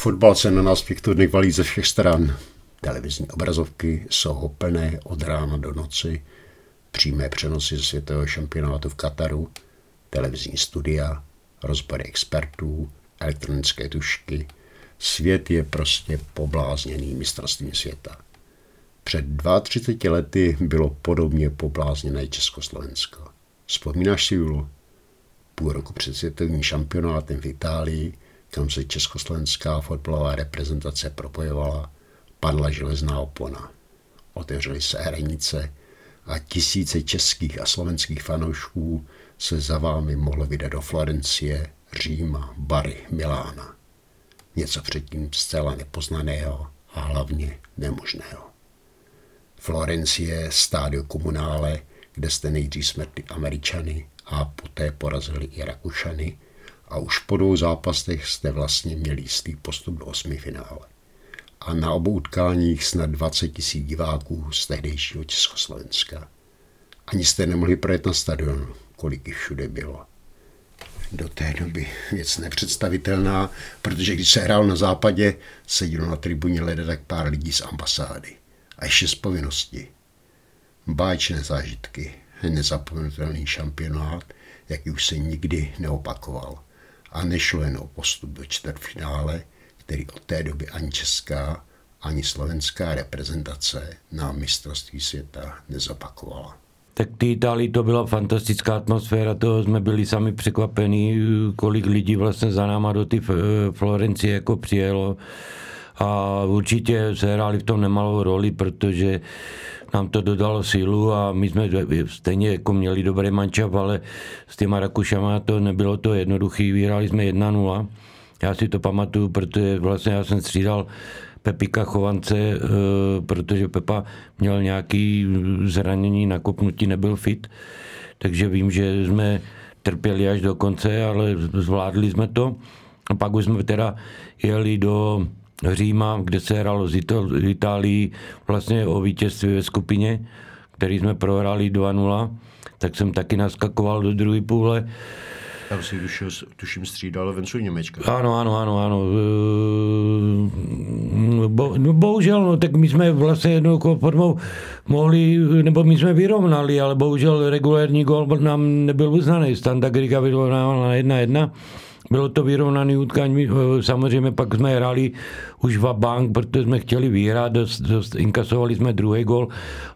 Fotbal se na nás těchto dnech valí ze všech stran. Televizní obrazovky jsou plné od rána do noci, přímé přenosy ze světového šampionátu v Kataru, televizní studia, rozbory expertů, elektronické tušky. Svět je prostě poblázněný mistrovstvím světa. Před 32 lety bylo podobně poblázněné Československo. Vzpomínáš si, Julo? Půl roku před světovým šampionátem v Itálii, kam se československá fotbalová reprezentace propojovala, padla železná opona. Otevřely se hranice a tisíce českých a slovenských fanoušků se za vámi mohlo vydat do Florencie, Říma, Bary, Milána. Něco předtím zcela nepoznaného a hlavně nemožného. Florencie, stádio komunále, kde jste nejdřív smrtli Američany a poté porazili i Rakušany a už po dvou zápasech jste vlastně měli jistý postup do osmi finále. A na obou utkáních snad 20 tisíc diváků z tehdejšího Československa. Ani jste nemohli projet na stadion, kolik jich všude bylo. Do té doby věc nepředstavitelná, protože když se hrál na západě, sedělo na tribuně leda tak pár lidí z ambasády. A ještě z povinnosti. Báječné zážitky, nezapomenutelný šampionát, jaký už se nikdy neopakoval. A nešlo jen o postup do čtvrtfinále, který od té doby ani česká, ani slovenská reprezentace na mistrovství světa nezopakovala. Tak ty Itálii to byla fantastická atmosféra, to jsme byli sami překvapení, kolik lidí vlastně za náma do ty Florencie jako přijelo. A určitě se hráli v tom nemalou roli, protože nám to dodalo sílu a my jsme stejně jako měli dobrý mančav, ale s těma Rakušama to nebylo to jednoduché. Vyhráli jsme 1-0. Já si to pamatuju, protože vlastně já jsem střídal Pepika Chovance, eh, protože Pepa měl nějaký zranění, nakopnutí, nebyl fit. Takže vím, že jsme trpěli až do konce, ale zvládli jsme to. A pak už jsme teda jeli do Říma, kde se hralo z Itálii vlastně o vítězství ve skupině, který jsme prohráli 2-0, tak jsem taky naskakoval do druhé půle. Tam si dušil, tuším střídal Vencu Němečka. Ano, ano, ano, ano. Bo, no bohužel, no, tak my jsme vlastně jednou formou mohli, nebo my jsme vyrovnali, ale bohužel regulární gol nám nebyl uznaný. Standa Griga vyrovnával na 1-1 bylo to vyrovnaný utkání, eh, samozřejmě pak jsme hráli už v bank, protože jsme chtěli vyhrát, dost, dost, inkasovali jsme druhý gol,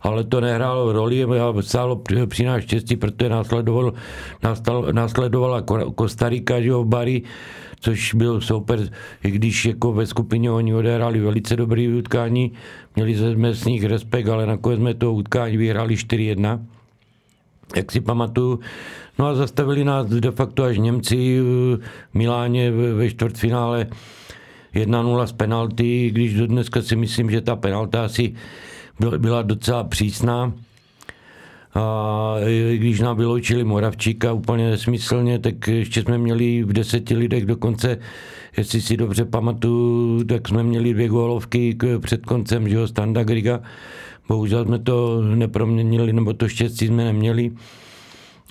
ale to nehrálo roli stálo při nás štěstí, protože následoval, nastal, následovala Kostarika, že v Bari, což byl super, i když jako ve skupině oni odehráli velice dobrý utkání, měli jsme s nich respekt, ale nakonec jsme to utkání vyhráli 4-1. Jak si pamatuju, No a zastavili nás de facto až Němci v Miláně ve čtvrtfinále 1-0 z penalty, když do dneska si myslím, že ta penalta asi byla docela přísná. A když nám vyloučili Moravčíka úplně nesmyslně, tak ještě jsme měli v deseti lidech dokonce, jestli si dobře pamatuju, tak jsme měli dvě gólovky před koncem, že jo, Standa Griga. Bohužel jsme to neproměnili, nebo to štěstí jsme neměli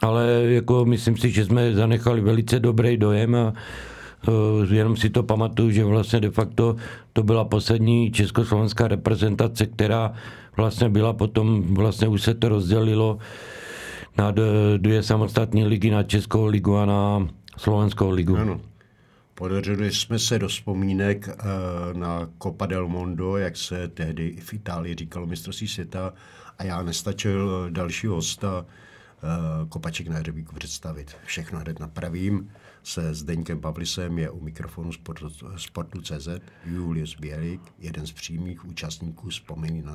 ale jako myslím si, že jsme zanechali velice dobrý dojem a uh, jenom si to pamatuju, že vlastně de facto to byla poslední československá reprezentace, která vlastně byla potom, vlastně už se to rozdělilo na dvě samostatné ligy, na Českou ligu a na Slovenskou ligu. Ano. Podařili jsme se do vzpomínek uh, na Copa del Mondo, jak se tehdy v Itálii říkalo mistrovství světa a já nestačil další hosta, Eh, kopaček na hřebíku představit. Všechno hned napravím. Se Zdeňkem Pavlisem je u mikrofonu Sportu, CZ Julius Bělik, jeden z přímých účastníků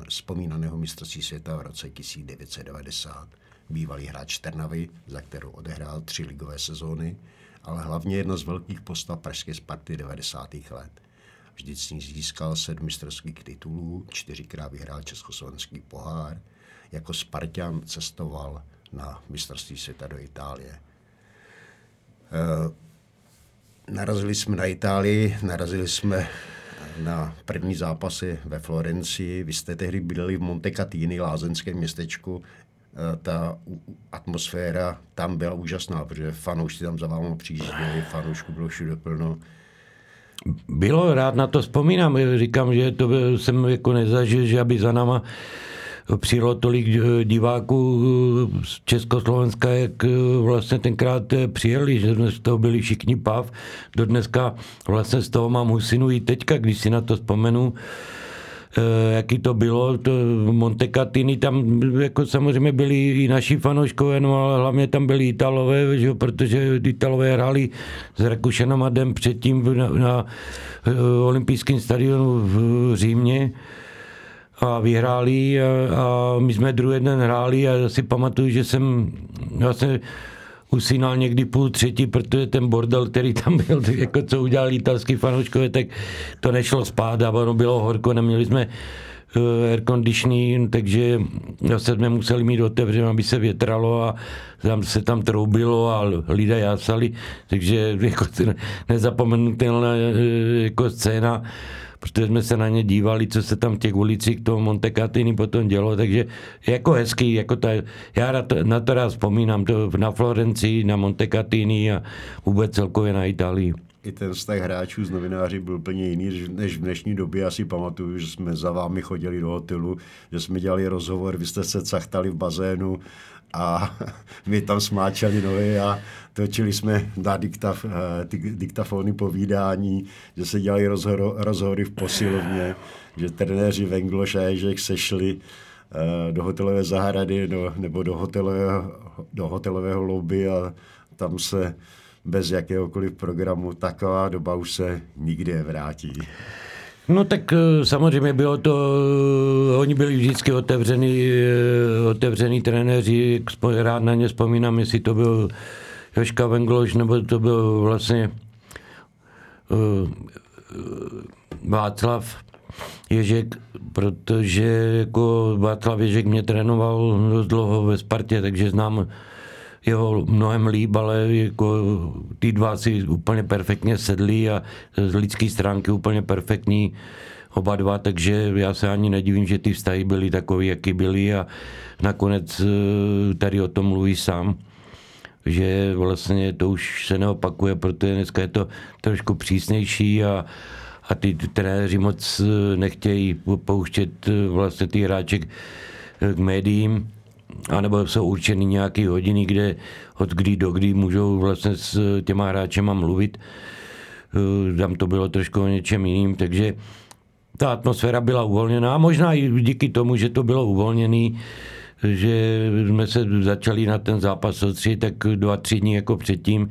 vzpomínaného mistrovství světa v roce 1990. Bývalý hráč Trnavy, za kterou odehrál tři ligové sezóny, ale hlavně jedna z velkých postav pražské Sparty 90. let. Vždycky získal sedm mistrovských titulů, čtyřikrát vyhrál československý pohár. Jako Spartan cestoval na mistrovství světa do Itálie. Eh, narazili jsme na Itálii, narazili jsme na první zápasy ve Florencii. Vy jste tehdy byli v Montecatini, lázenském městečku. Eh, ta atmosféra tam byla úžasná, protože fanoušci tam za vámi přijížděli, fanoušků bylo všude plno. Bylo, rád na to vzpomínám. Říkám, že to jsem jako nezažil, že aby za náma přijelo tolik eh, diváků eh, z Československa, jak eh, vlastně tenkrát přijeli, že jsme z toho byli všichni pav. Do dneska vlastně z toho mám husinu i teďka, když si na to vzpomenu, jaký to bylo, to Montecatini, tam jako samozřejmě byli i naši fanouškové, no ale hlavně tam byli Italové, že, protože Italové hráli s Rakušenem a den předtím na, na olympijském stadionu v Římě a vyhráli a, a my jsme druhý den hráli a já si pamatuju, že jsem vlastně usínal někdy půl třetí, protože ten bordel, který tam byl, jako co udělali italský fanouškové, tak to nešlo spát a ono bylo horko, neměli jsme eh, air conditioning, takže zase jsme museli mít otevřené, aby se větralo a tam se tam troubilo a lidé jásali, takže jako nezapomenutelná eh, jako scéna protože jsme se na ně dívali, co se tam v těch ulicích toho Montecatini potom dělo, takže jako hezký, jako ta, já na to rád vzpomínám, to na Florencii, na Montecatini a vůbec celkově na Itálii i ten vztah hráčů s novináři byl úplně jiný, než v dnešní době. Já si pamatuju, že jsme za vámi chodili do hotelu, že jsme dělali rozhovor, vy jste se cachtali v bazénu a my tam smáčeli nohy a točili jsme na diktaf, eh, diktafony povídání, že se dělali rozhor, rozhovory v posilovně, že trenéři a Ježek sešli eh, do hotelové zahrady do, nebo do hotelového, do hotelového lobby a tam se bez jakéhokoliv programu taková doba už se nikdy nevrátí. No tak eh, samozřejmě bylo to, eh, oni byli vždycky otevřený, eh, otevřený trenéři, rád na ně vzpomínám, jestli to byl Joška Vengloš, nebo to byl vlastně Václav Ježek, protože jako Václav Ježek mě trénoval dost dlouho ve Spartě, takže znám jeho mnohem líb, ale jako ty dva si úplně perfektně sedli a z lidské stránky úplně perfektní oba dva, takže já se ani nedivím, že ty vztahy byly takové, jaký byly a nakonec eh, tady o tom mluví sám že vlastně to už se neopakuje, protože dneska je to trošku přísnější a, a ty trenéři moc eh, nechtějí pouštět eh, vlastně ty hráček k médiím, anebo jsou určeny nějaké hodiny, kde od kdy do kdy můžou vlastně s těma hráčema mluvit. Eh, tam to bylo trošku o něčem jiným, takže ta atmosféra byla uvolněná. Možná i díky tomu, že to bylo uvolněný, že jsme se začali na ten zápas soustředit tak dva, tři dní jako předtím,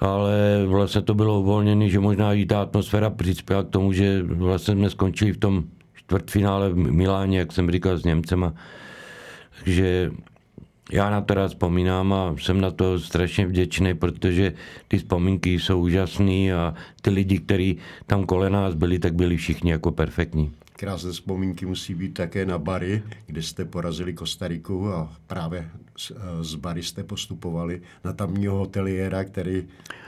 ale vlastně to bylo uvolněné, že možná i ta atmosféra přispěla k tomu, že vlastně jsme skončili v tom čtvrtfinále v Miláně, jak jsem říkal, s Němcema. Takže já na to rád vzpomínám a jsem na to strašně vděčný, protože ty vzpomínky jsou úžasné a ty lidi, kteří tam kolem nás byli, tak byli všichni jako perfektní. Krásné vzpomínky musí být také na Bary, kde jste porazili Kostariku a právě z Bary jste postupovali na tamního hoteliéra, který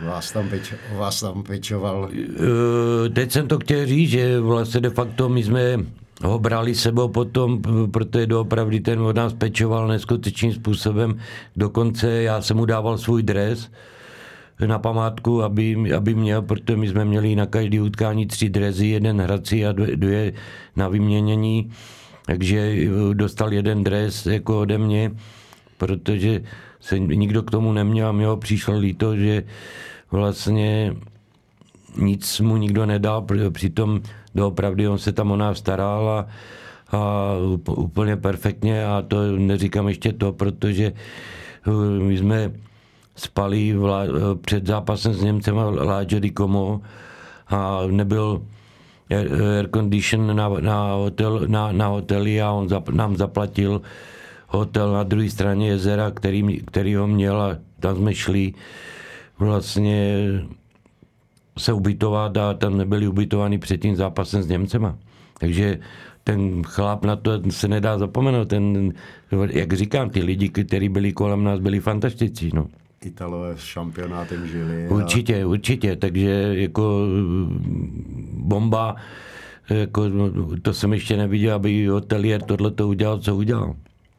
vás tam, peč, vás tam pečoval. Eh, teď jsem to chtěl říct, že vlastně de facto my jsme ho brali sebou potom, protože doopravdy ten od nás pečoval neskutečným způsobem. Dokonce já jsem mu dával svůj dres na památku, aby, aby měl, protože my jsme měli na každý utkání tři drezy, jeden hrací a dvě, dvě na vyměnění. Takže dostal jeden dres jako ode mě, protože se nikdo k tomu neměl a mi ho přišlo líto, že vlastně nic mu nikdo nedal, přitom doopravdy on se tam o nás staral a, a úplně perfektně a to neříkám ještě to, protože eh, my jsme spali vla, eh, před zápasem s Němcem di Como a nebyl air condition na, na, hotel, na, na hoteli a on zap, nám zaplatil hotel na druhé straně jezera, který, který ho měl a tam jsme šli vlastně se ubytovat a tam nebyli ubytovaní před tím zápasem s Němcema. Takže ten chlap na to se nedá zapomenout. Ten, jak říkám, ty lidi, kteří byli kolem nás, byli fantastiční. No. Italové s šampionátem žili. A... Určitě, určitě. Takže jako bomba, jako, to jsem ještě neviděl, aby hotelier tohle to udělal, co udělal.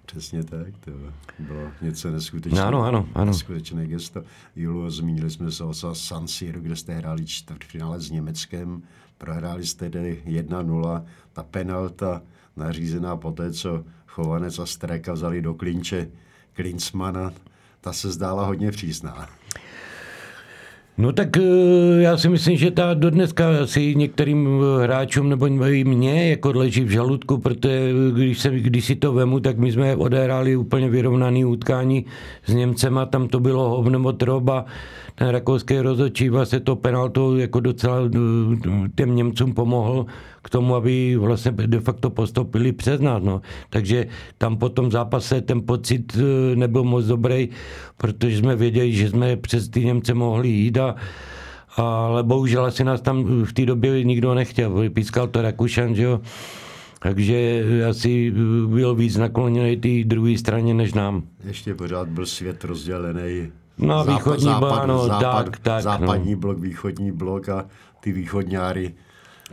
Přesně tak, to bylo něco neskutečného. Ano, ano, ano. Neskutečné gesto. Julo, zmínili jsme se o San Siro, kde jste hráli čtvrtfinále s Německem. Prohráli jste tedy 1-0. Ta penalta nařízená po té, co Chovanec a Streka vzali do klinče Klinsmana, ta se zdála hodně přísná. No tak eh, já si myslím, že ta do dneska asi některým eh, hráčům nebo i mně jako leží v žaludku, protože když, se, když si to vemu, tak my jsme odehráli úplně vyrovnaný utkání s Němcema, tam to bylo hovno troba, ten rakouský rozhodčí vlastně to penaltou jako docela eh, těm Němcům pomohl k tomu, aby vlastně de facto postoupili přes nás. No. Takže tam po tom zápase ten pocit eh, nebyl moc dobrý, protože jsme věděli, že jsme přes ty Němce mohli jít a ale bohužel asi nás tam v té době nikdo nechtěl. Vypískal to Rakušan, že jo. Takže asi byl víc nakloněný té druhé straně než nám. Ještě pořád byl svět rozdělený No, západ, východní západ, ano, západ, tak, tak. Západní no. blok, východní blok a ty východňáry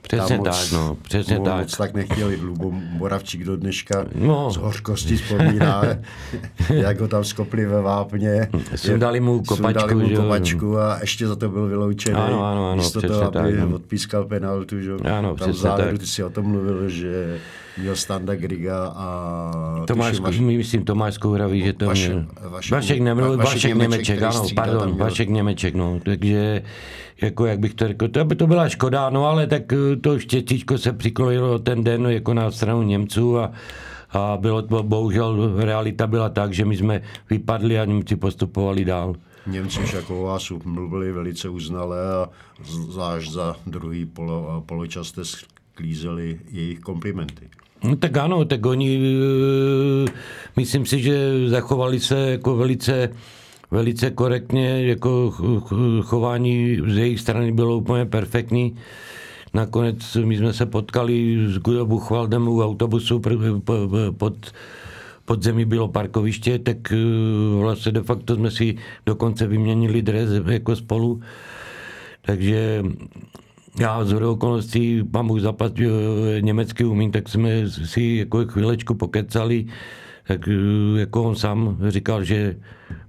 Přesně moc, tak, no, přesně tak. Moc tak nechtěli. Lubo Moravčík do dneška no. z hořkosti vzpomíná, jak ho tam skopli ve vápně. Sundali mu kopačku. Sundali mu kopačku a ještě za to byl vyloučený. Ano, ano, ano, místo toho, aby tak, no. odpískal penaltu. Že? Ano, tam závěru, tak. ty si o tom mluvil, že měl Standa Griga a... Tomáš, vaš... myslím Tomáš Kouravý, že to vaše, měl... Vaše, Vašek, nebyl, Vašek, Vašek Němeček, ano, pardon, Vašek Němeček, no, takže jako jak bych to řekl, to by to byla škoda, no ale tak eh, to štěstíčko se přiklojilo ten den jako na stranu Němců a, a bylo to, bohužel realita byla tak, že my jsme vypadli a Němci postupovali dál. Němci jako o vás mluvili velice uznale a zvlášť za druhý polo, poločas jste sklízeli jejich komplimenty. No tak ano, tak oni, eh, myslím si, že zachovali se jako velice velice korektně, jako chování z jejich strany bylo úplně perfektní. Nakonec my jsme se potkali s Gudo Buchwaldem u autobusu pod, pod zemí bylo parkoviště, tak eh, vlastně de facto jsme si dokonce vyměnili dres jako spolu. Takže já z okolností, mám už zapat německy umím, tak jsme si jako chvílečku pokecali tak eh, jako on sám říkal, že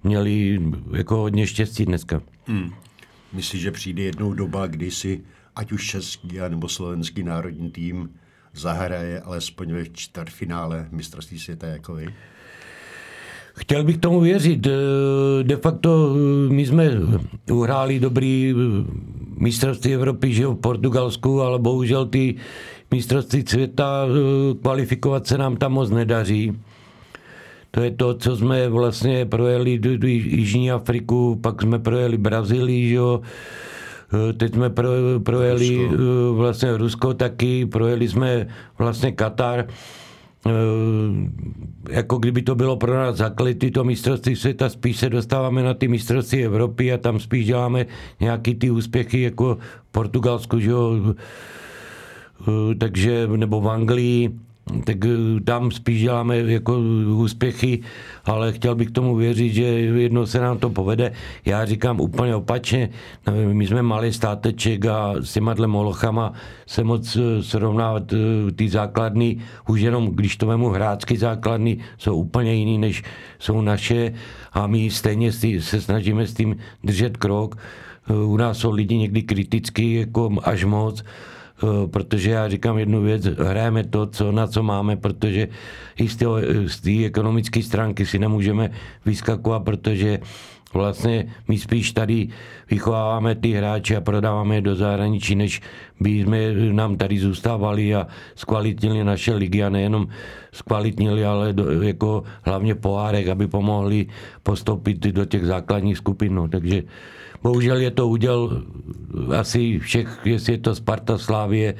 měli jako hodně štěstí dneska. Hmm. Myslíš, že přijde jednou doba, kdy si ať už český nebo slovenský národní tým zahraje alespoň ve čtvrtfinále mistrovství světa jako vy? Chtěl bych tomu věřit. Eh, de facto eh, my jsme uhráli dobrý mistrovství Evropy že v Portugalsku, ale bohužel ty mistrovství světa kvalifikovat se nám tam moc nedaří. To je to, co jsme vlastně projeli do, do Jižní Afriku, pak jsme projeli Brazílii, jo. E, teď jsme pro, projeli Rusko. Vlastně Rusko taky, projeli jsme vlastně Katar. E, jako kdyby to bylo pro nás základ tyto mistrovství světa, spíš se dostáváme na ty mistrovství Evropy a tam spíš děláme nějaký ty úspěchy jako v Portugalsku, že jo? takže, nebo v Anglii, tak eh, tam spíš děláme jako úspěchy, ale chtěl bych tomu věřit, že jednou se nám to povede. Já říkám úplně opačně, my jsme malý státeček a s těma molochama se moc eh, srovnávat eh, ty základny, už jenom když to vemu hrácky základny, jsou úplně jiný, než jsou naše a my stejně se snažíme s tím držet krok. U nás jsou lidi někdy kritický, jako až moc, protože já říkám jednu věc, hrajeme to, co, na co máme, protože i z té ekonomické stránky si nemůžeme vyskakovat, protože vlastně my spíš tady vychováváme ty hráče a prodáváme je do zahraničí, než by jsme nám tady zůstávali a zkvalitnili naše ligy a nejenom zkvalitnili, ale do, jako hlavně pohárek, aby pomohli postoupit do těch základních skupin. No. Takže Bohužel je to uděl asi všech, jestli je to Sparta Slávě,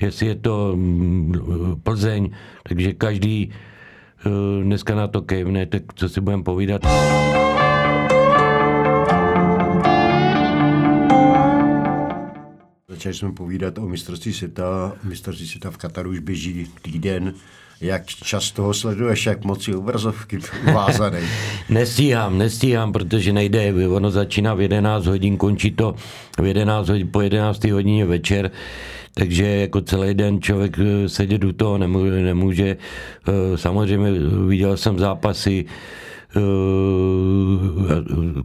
jestli je to mm, Plzeň, takže každý eh, dneska na to kejvne, tak co si budeme povídat. Začali jsme povídat o mistrovství světa. Mistrovství světa v Kataru už běží týden jak často ho sleduješ, jak moc je obrazovky vázaný? nestíhám, nestíhám, protože nejde. Ono začíná v 11 hodin, končí to v 11 hodin, po 11 hodině večer. takže jako celý den člověk sedět u toho nemůže. nemůže. Samozřejmě viděl jsem zápasy,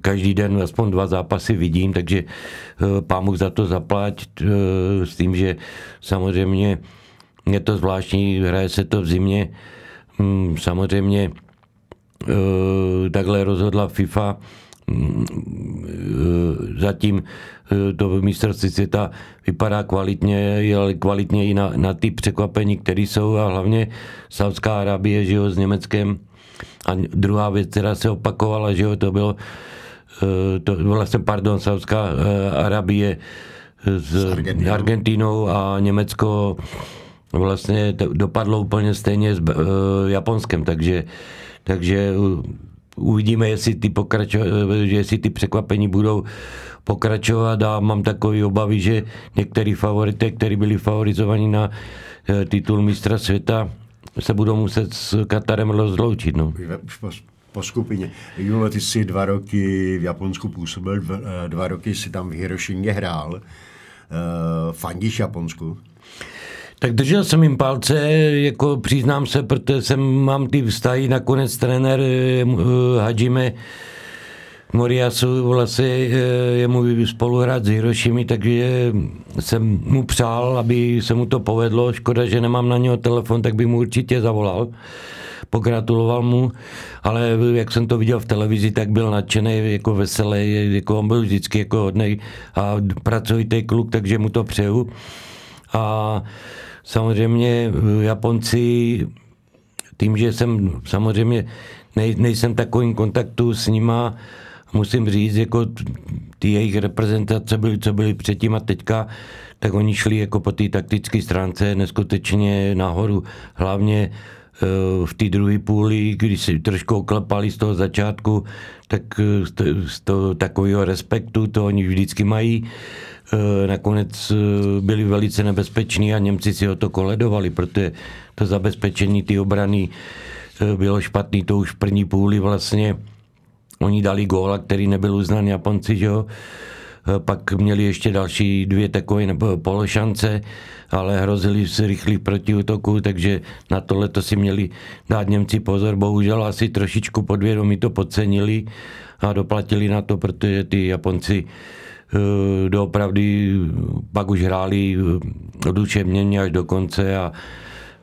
každý den aspoň dva zápasy vidím, takže pámu za to zaplať s tím, že samozřejmě je to zvláštní, hraje se to v zimě, hm, samozřejmě takhle rozhodla FIFA, hm, zatím to mistrovství světa vypadá kvalitně, ale kvalitně i na, na ty překvapení, které jsou a hlavně Saudská Arábie, že jo, s Německem. A druhá věc, která se opakovala, že jo, to bylo to vlastně, pardon, Saudská Arábie s Argentinou. Argentinou a Německo vlastně dopadlo úplně stejně s Japonskem, takže, takže uvidíme, jestli ty, pokračo, jestli ty překvapení budou pokračovat a mám takové obavy, že některý favority, kteří byli favorizovaní na eh, titul mistra světa, se budou muset s Katarem rozloučit. No. Už po, po skupině. Julo, ty jsi dva roky v Japonsku působil, dva, eh, dva roky si tam v Hirošimě hrál. Uh, fandíš Japonsku? Tak držel jsem jim palce, jako přiznám se, protože jsem, mám ty vztahy, nakonec trenér uh, Hajime Moriasu vlastně je můj spoluhrát s Hirošimi, takže jsem mu přál, aby se mu to povedlo. Škoda, že nemám na něho telefon, tak bych mu určitě zavolal. Pogratuloval mu, ale jak jsem to viděl v televizi, tak byl nadšený, jako veselý, jako on byl vždycky jako hodnej a pracovitý kluk, takže mu to přeju. A samozřejmě Japonci, tím, že jsem samozřejmě nej, nejsem takovým kontaktu s nima, musím říct, jako ty jejich reprezentace byly, co byly předtím a teďka, tak oni šli jako po té taktické stránce neskutečně nahoru. Hlavně eh, v té druhé půli, když si trošku oklepali z toho začátku, tak eh, z, toho takového respektu, to oni vždycky mají. Eh, nakonec byli velice nebezpeční a Němci si o to koledovali, protože to zabezpečení ty obrany bylo špatný, to už v první půli vlastně Oni dali góla, který nebyl uznán Japonci, že jo. Eh, pak měli ještě další dvě takové pološance, ale hrozili se rychlý protiútoku, takže na tohle to si měli dát Němci pozor. Bohužel asi trošičku podvědomí to podcenili a doplatili na to, protože ty Japonci eh, doopravdy pak už hráli eh, oduševněně až do konce a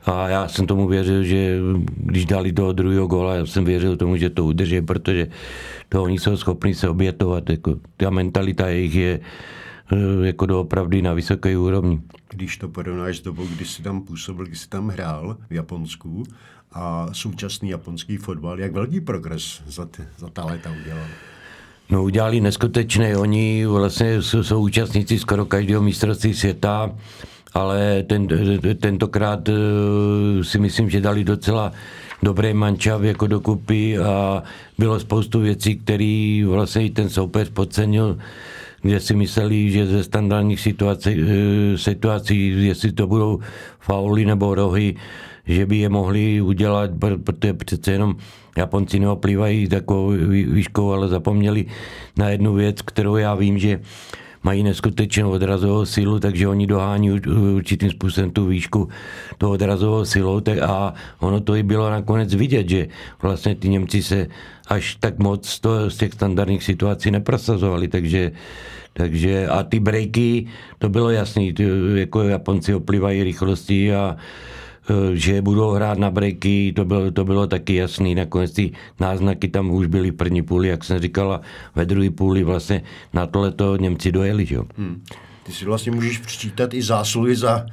a já jsem tomu věřil, že když dali toho druhého góla, já jsem věřil tomu, že to udrží, protože to oni jsou schopni se obětovat. Jako, ta mentalita jejich je eh, jako doopravdy na vysoké úrovni. Když to porovnáš s dobou, kdy jsi tam působil, kdy jsi tam hrál v Japonsku a současný japonský fotbal, jak velký progres za, ty, za ta léta udělal? No udělali neskutečné. Oni vlastně jsou, jsou účastníci skoro každého mistrovství světa ale ten, tentokrát eh, si myslím, že dali docela dobrý mančav jako dokupy a bylo spoustu věcí, které vlastně i ten soupeř podcenil, kde si mysleli, že ze standardních situací, eh, situací jestli to budou fauly nebo rohy, že by je mohli udělat, protože přece jenom Japonci neoplývají takovou výškou, ale zapomněli na jednu věc, kterou já vím, že mají neskutečnou odrazovou sílu, takže oni dohání určitým způsobem tu výšku toho odrazovou silou a ono to i bylo nakonec vidět, že vlastně ty Němci se až tak moc to, z těch standardních situací neprosazovali, takže takže a ty breaky, to bylo jasný, jako Japonci oplivají rychlostí a že budou hrát na breaky, to bylo, to bylo taky jasný. Nakonec ty náznaky tam už byly v první půli, jak jsem říkala, ve druhé půli vlastně na tohle to Němci dojeli. Že? Hmm. Ty si vlastně můžeš přičítat i zásluhy za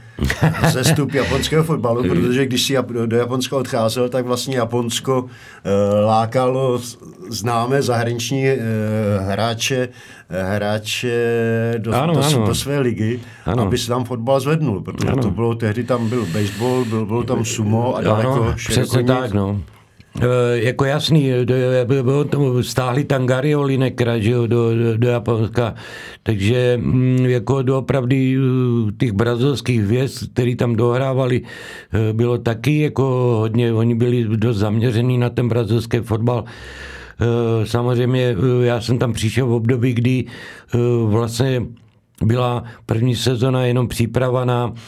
zestup japonského fotbalu, protože když si do Japonska odcházel, tak vlastně Japonsko uh, lákalo známé zahraniční uh, hráče, hráče do, ano, do, ano. do své ligy, ano. aby se tam fotbal zvednul, protože ano. to bylo, tehdy tam byl baseball, byl, byl tam sumo a daleko ano, přesně tak, no. E, jako jasný, bylo tomu, stáhli tam Gary Linekera, že jo, do, do, do Japonska, takže mm, jako doopravdy těch brazilských hvězd, který tam dohrávali, bylo taky jako hodně, oni byli dost zaměřený na ten brazilský fotbal. Samozřejmě já jsem tam přišel v období, kdy vlastně byla první sezona jenom příprava na eh,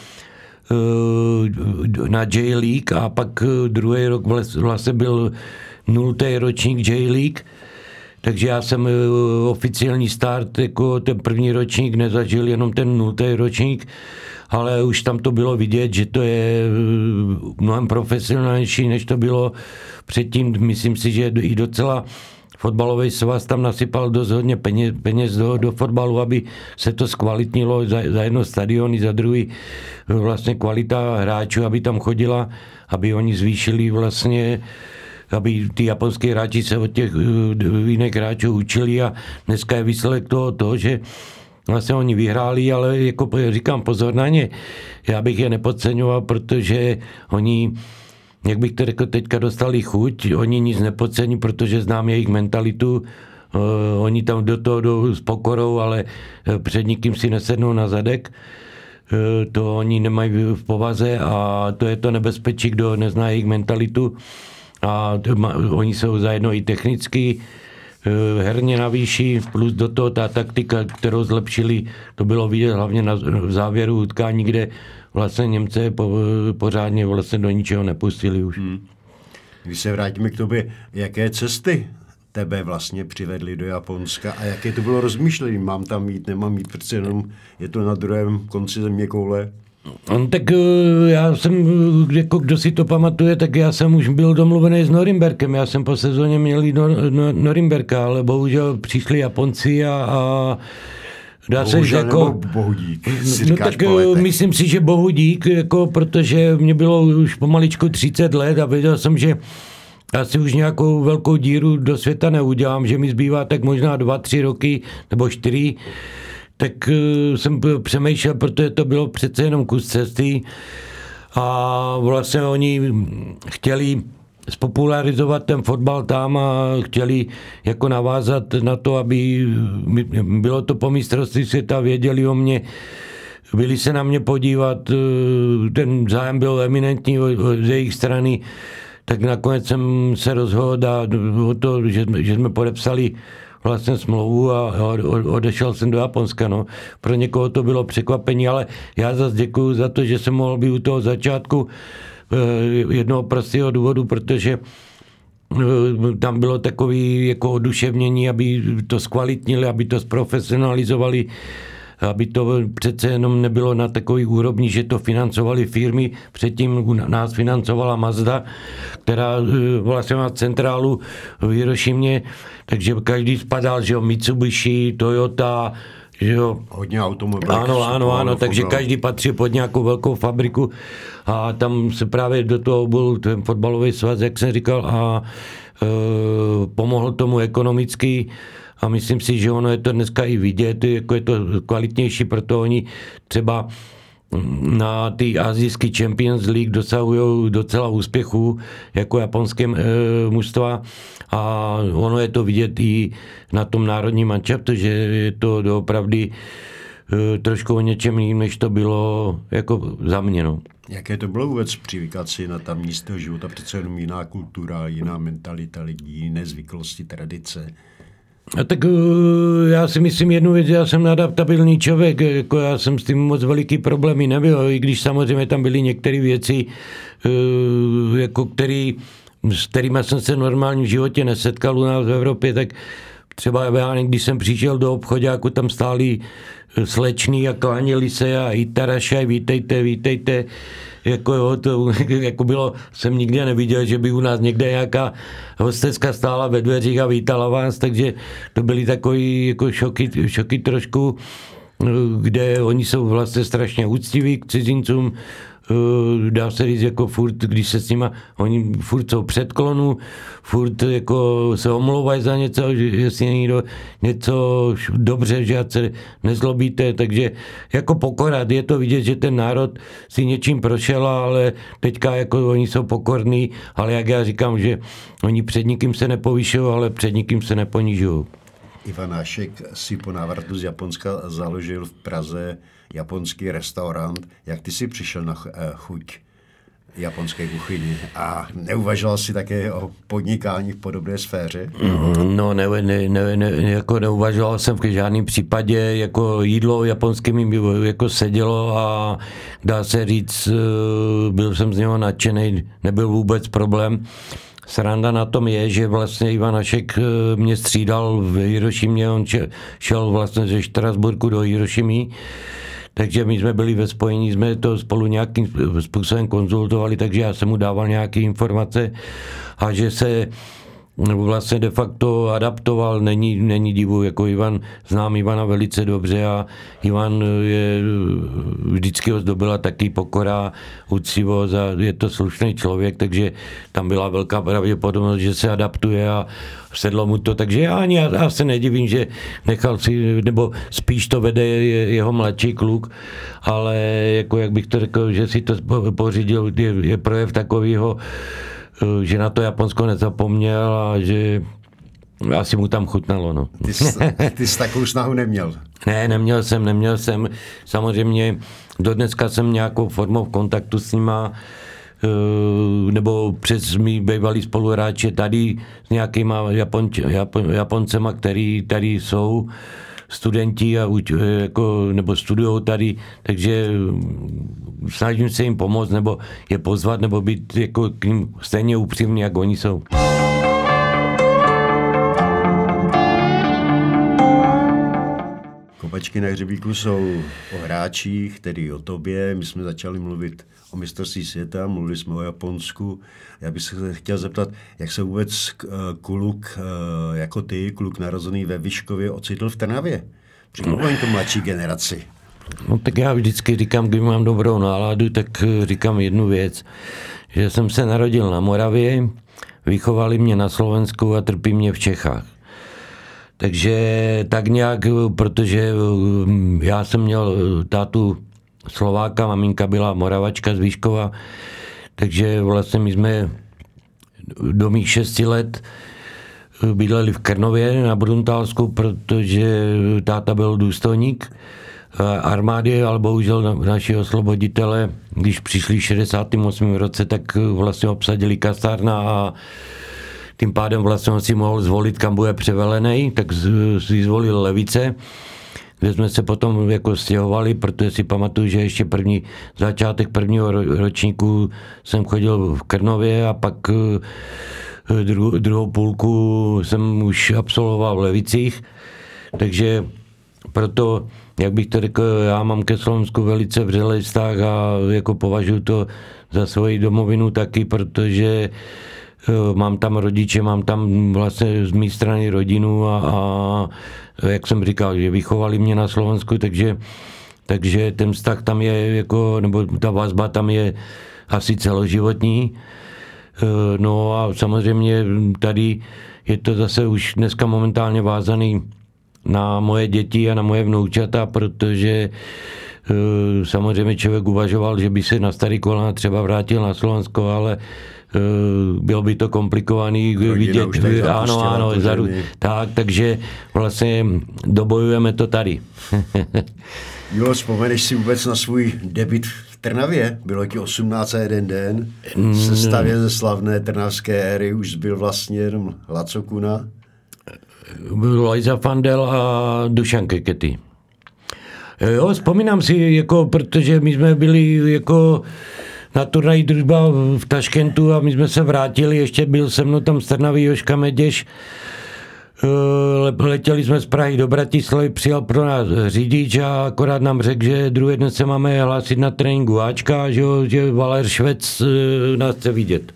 na J-League a pak druhý rok vlastně byl nultý ročník J-League, takže já jsem oficiální start jako ten první ročník nezažil, jenom ten nultý ročník ale už tam to bylo vidět, že to je eh, mnohem profesionálnější, než to bylo předtím. Myslím si, že i docela fotbalový svaz tam nasypal dost hodně peněz, peněz do, do fotbalu, aby se to zkvalitnilo za, za jedno stadiony, za druhý vlastně kvalita hráčů, aby tam chodila, aby oni zvýšili vlastně aby ty japonské hráči se od těch eh, jiných hráčů učili a dneska je výsledek toho, toho že Vlastně oni vyhráli, ale jako říkám pozor na ně. Já bych je nepodceňoval, protože oni, jak bych to řekl, teďka dostali chuť, oni nic nepodcení, protože znám jejich mentalitu, Uh, oni tam do toho jdou s pokorou, ale eh, před nikým si nesednou na zadek. Uh, to oni nemají v povaze a to je to nebezpečí, kdo nezná jejich mentalitu. A oni jsou zajedno i technicky, Eh, herně navýší, plus do toho ta taktika, kterou zlepšili, to bylo vidět hlavně na, v závěru utkání, kde vlastně Němce po, pořádně vlastně do ničeho nepustili už. Hmm. Když se vrátíme k tobě, jaké cesty tebe vlastně přivedli do Japonska a jaké to bylo rozmýšlení? Mám tam mít, nemám mít, přece jenom je to na druhém konci země koule. On, tak eh, já jsem, jako kdo si to pamatuje, tak já jsem už byl domluvený s Norimberkem. Já jsem po sezóně měl jít do Norimberka, ale bohužel přišli Japonci a, a Dá se, že jako... bohudík, no tak eh, myslím si, že bohudík, jako, protože mě bylo už pomaličku 30 let a věděl jsem, že asi už nějakou velkou díru do světa neudělám, že mi zbývá tak možná dva, tři roky nebo čtyři tak eh, jsem přemýšlel, protože to bylo přece jenom kus cesty a vlastně oni chtěli spopularizovat ten fotbal tam a chtěli jako navázat na to, aby bylo to po mistrovství světa, věděli o mě, byli se na mě podívat, eh, ten zájem byl eminentní z jejich strany, tak nakonec jsem se rozhodl a o to, že, že jsme podepsali vlastně smlouvu a odešel jsem do Japonska. No. Pro někoho to bylo překvapení, ale já zase děkuji za to, že jsem mohl být u toho začátku jednoho prostého důvodu, protože eh, tam bylo takové jako oduševnění, aby to zkvalitnili, aby to zprofesionalizovali, aby to přece jenom nebylo na takový úrovni, že to financovali firmy. Předtím nás financovala Mazda, která eh, vlastně má centrálu v Hirošimě, takže každý spadal, že jo, Mitsubishi, Toyota, jo. Hodně automobilů. Ano, ano, ano, takže každý patří pod nějakou velkou fabriku a tam se právě do toho byl ten fotbalový svaz, jak jsem říkal, a e, pomohl tomu ekonomicky a myslím si, že ono je to dneska i vidět, jako je to kvalitnější, proto oni třeba na ty azijské Champions League dosahují docela úspěchu jako japonské e, mužstva a ono je to vidět i na tom národním mančaptu, že je to doopravdy e, trošku o něčem jiným, než to bylo jako za mě. No. Jaké to bylo vůbec přivykat si na tam místního života? Přece jenom jiná kultura, jiná mentalita lidí, jiné zvyklosti, tradice. Tak eh, já si myslím jednu věc, já jsem adaptabilní člověk, jako já jsem s tím moc veliký problémy nebyl, i když samozřejmě tam byly některé věci, eh, jako který, s kterými jsem se normálně v životě nesetkal u nás v Evropě, tak třeba já, když jsem přišel do jako tam stáli slečný a kláněli se a i tarašaj, vítejte, vítejte, jako, jo, to, jako bylo, jsem nikdy neviděl, že by u nás někde nějaká hostecka stála ve dveřích a vítala vás, takže to byly takový jako šoky, šoky trošku, kde oni jsou vlastně strašně úctiví k cizincům, Eh, dá se říct, jako furt, když se s nima, oni furt jsou předklonu, furt jako se omlouvají za něco, že jestli někdo něco dobře, že se nezlobíte, takže jako pokorat, je to vidět, že ten národ si něčím prošel, ale teďka jako oni jsou pokorní, ale jak já říkám, že oni před nikým se nepovyšují, ale před nikým se neponižují. Ivan Hašek si po návratu z Japonska založil v Praze japonský restaurant. Jak ty si přišel na eh, chuť japonské kuchyni. A neuvažoval si také o podnikání v podobné sféře? No, ne, ne, ne, ne, jako neuvažoval jsem v žádném případě, jako jídlo japonské mi jako sedělo a dá se říct, eh, byl jsem z něho nadšený, nebyl vůbec problém. Sranda na tom je, že vlastně Ivan Hašek eh, mě střídal v Hirošimě, on šel vlastně ze Štrasburku do Hirošimy, takže my jsme byli ve spojení, jsme to spolu nějakým způsobem konzultovali, takže já jsem mu dával nějaké informace a že se vlastně de facto adaptoval, není, není divu, jako Ivan, znám Ivana velice dobře a Ivan je, vždycky ho zdobila taky pokora, ucivost a je to slušný člověk, takže tam byla velká pravděpodobnost, že se adaptuje a sedlo mu to, takže já ani já, já se nedivím, že nechal si, nebo spíš to vede jeho mladší kluk, ale jako jak bych to řekl, že si to pořídil, je, je projev takového že na to Japonsko nezapomněl a že asi mu tam chutnalo. No. Ty, jsi, ty jsi takovou snahu neměl? ne, neměl jsem, neměl jsem. Samozřejmě do dneska jsem nějakou formou v kontaktu s nima, eh, nebo přes mý bývalý spoluhráče tady s nějakýma Japonč, Japon, Japoncema, který tady jsou studenti a jako, nebo studují tady, takže snažím se jim pomoct, nebo je pozvat, nebo být jako k ním stejně upřímný, jak oni jsou. Kopačky na hřebíku jsou o hráčích, tedy o tobě. My jsme začali mluvit o mistrovství světa, mluvili jsme o Japonsku. Já bych se chtěl zeptat, jak se vůbec eh, kluk eh, jako ty, kluk narozený ve Vyškově, ocitl v Trnavě? Přimluvím to mladší generaci. No tak já vždycky říkám, když mám dobrou náladu, tak eh, říkám jednu věc, že jsem se narodil na Moravě, vychovali mě na Slovensku a trpí mě v Čechách. Takže tak nějak, protože já jsem měl tátu Slováka, maminka byla Moravačka z Výškova, takže vlastně my jsme do mých šesti let bydleli v Krnově na Bruntálsku, protože táta byl důstojník armády, ale bohužel naši osloboditele, když přišli v 68. roce, tak vlastně obsadili kasárna a tím pádem vlastně on si mohl zvolit, kam bude převelený, tak si zvolil levice kde jsme se potom jako stěhovali, protože si pamatuju, že ještě první, začátek prvního ročníku jsem chodil v Krnově a pak eh, dru, druhou půlku jsem už absolvoval v Levicích, takže proto, jak bych to řekl, já mám ke Slovensku velice vřelý vztah a jako považuji to za svoji domovinu taky, protože mám tam rodiče, mám tam vlastně z mé strany rodinu a, a jak jsem říkal, že vychovali mě na Slovensku, takže, takže ten vztah tam je, jako, nebo ta vazba tam je asi celoživotní. Eh, no a samozřejmě tady je to zase už dneska momentálně vázaný na moje děti a na moje vnoučata, protože eh, samozřejmě člověk uvažoval, že by se na starý kolena třeba vrátil na Slovensko, ale Eh, bylo by to komplikovaný Rodina vidět. Ano, ano, zaru, tak, takže vlastně dobojujeme to tady. jo, vzpomeneš si vůbec na svůj debit v Trnavě? Bylo ti 18 a jeden den. V sestavě ze slavné trnavské éry už byl vlastně jenom Laco Kuna. Byl Lajza Fandel a Dušan Kekety. Jo, vzpomínám si, jako, protože my jsme byli jako na turnaji družba v Taškentu a my jsme se vrátili, ještě byl se mnou tam Strnavý Joška Meděš, eh, letěli jsme z Prahy do Bratislavy, přijal pro nás řidič a akorát nám řekl, že druhý den se máme hlásit na tréninku Ačka, že, že Valer Švec eh, nás chce vidět.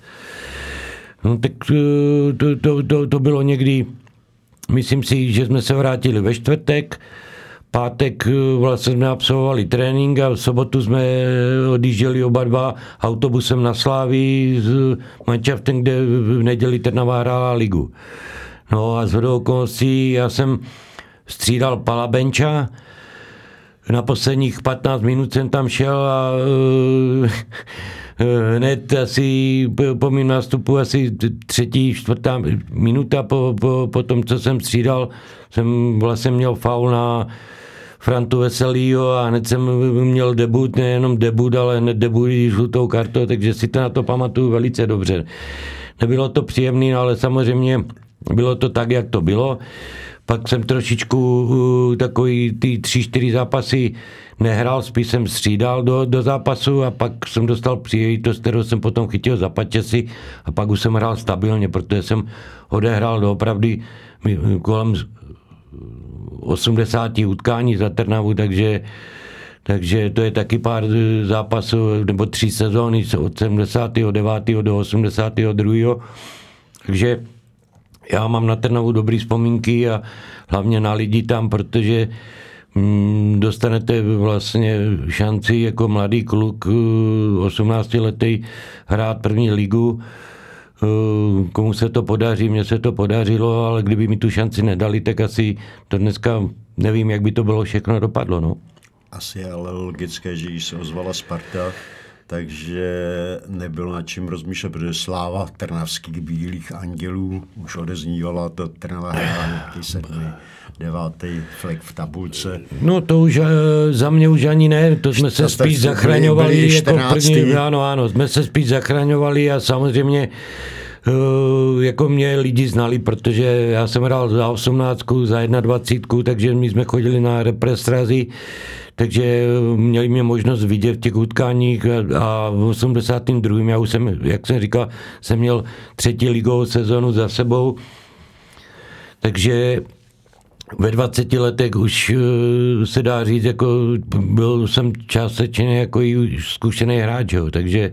No tak eh, to, to, to, to bylo někdy, myslím si, že jsme se vrátili ve čtvrtek, pátek eh, vlastně jsme absolvovali trénink a v sobotu jsme odjížděli oba dva autobusem na Sláví s manšaftem, kde v neděli Trnava hrála ligu. No a z okolností já jsem střídal Palabenča, na posledních 15 minut jsem tam šel a hned asi po mým nástupu asi třetí, čtvrtá minuta po, po, po tom, co jsem střídal, jsem vlastně měl faul na Frantu Veselýho a hned jsem měl debut, nejenom debut, ale hned debut i žlutou kartu, takže si to na to pamatuju velice dobře. Nebylo to příjemné, ale samozřejmě bylo to tak, jak to bylo. Pak jsem trošičku uh, takový ty tři, čtyři zápasy nehrál, spíš jsem střídal do, do zápasu a pak jsem dostal příležitost, kterou jsem potom chytil za pačesy a pak už jsem hrál stabilně, protože jsem odehrál doopravdy kolem 80 utkání za Trnavu, takže takže to je taky pár zápasů, nebo tři sezóny od 79. do 82. Takže já mám na Trnavu dobrý vzpomínky a hlavně na lidi tam, protože mm, dostanete vlastně šanci jako mladý kluk 18 letý hrát první ligu Eh, komu se to podaří, mně se to podařilo, ale kdyby mi tu šanci nedali, tak asi to dneska nevím, jak by to bylo všechno dopadlo. No. Asi je ale logické, že se ozvala Sparta, takže nebylo nad čím rozmýšlet, protože sláva trnavských bílých andělů už odeznívala, to Trnava hrála sedmi devátý flek v tabulce. No to už uh, za mě už ani ne, to jsme se spíš zachraňovali byli jako první, ano, ano, jsme se spíš zachraňovali a samozřejmě Uh, jako mě lidi znali, protože já jsem hrál za 18, za 21, takže my jsme chodili na represtrazy, takže měli mě možnost vidět v těch utkáních a v 82. já už jsem, jak jsem říkal, jsem měl třetí ligovou sezonu za sebou, takže ve 20 letech už eh, se dá říct, jako byl jsem částečně jako i zkušený hráč, jo, takže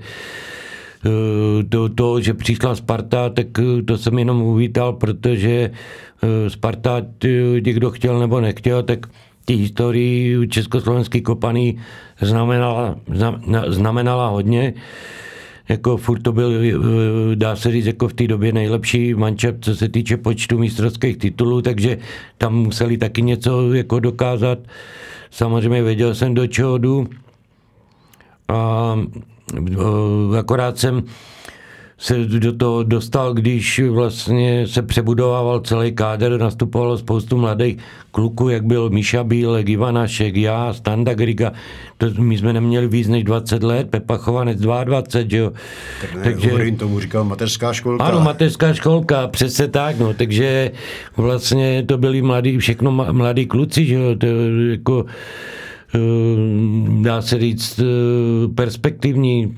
eh, to, to, že přišla Sparta, tak eh, to jsem jenom uvítal, protože Sparta, někdo chtěl nebo nechtěl, tak ty historii československý kopaný znamenala, znamenala hodně jako furt to byl, eh, dá se říct, jako v té době nejlepší mančep, co se týče počtu mistrovských titulů, takže tam museli taky něco jako dokázat. Samozřejmě věděl jsem, do čeho jdu. A eh, akorát jsem se do toho dostal, když vlastně se přebudovával celý káder, nastupovalo spoustu mladých kluků, jak byl Míša Bílek, Ivanašek, já, Standa Griga, to my jsme neměli víc než 20 let, Pepa Chovanec 22, že jo. Tak takže, Hovorín tomu říkal mateřská školka. Ano, mateřská školka, přesně tak, no, takže vlastně to byli mladí, všechno mladí kluci, že jo, to jako eh, dá se říct, eh, perspektivní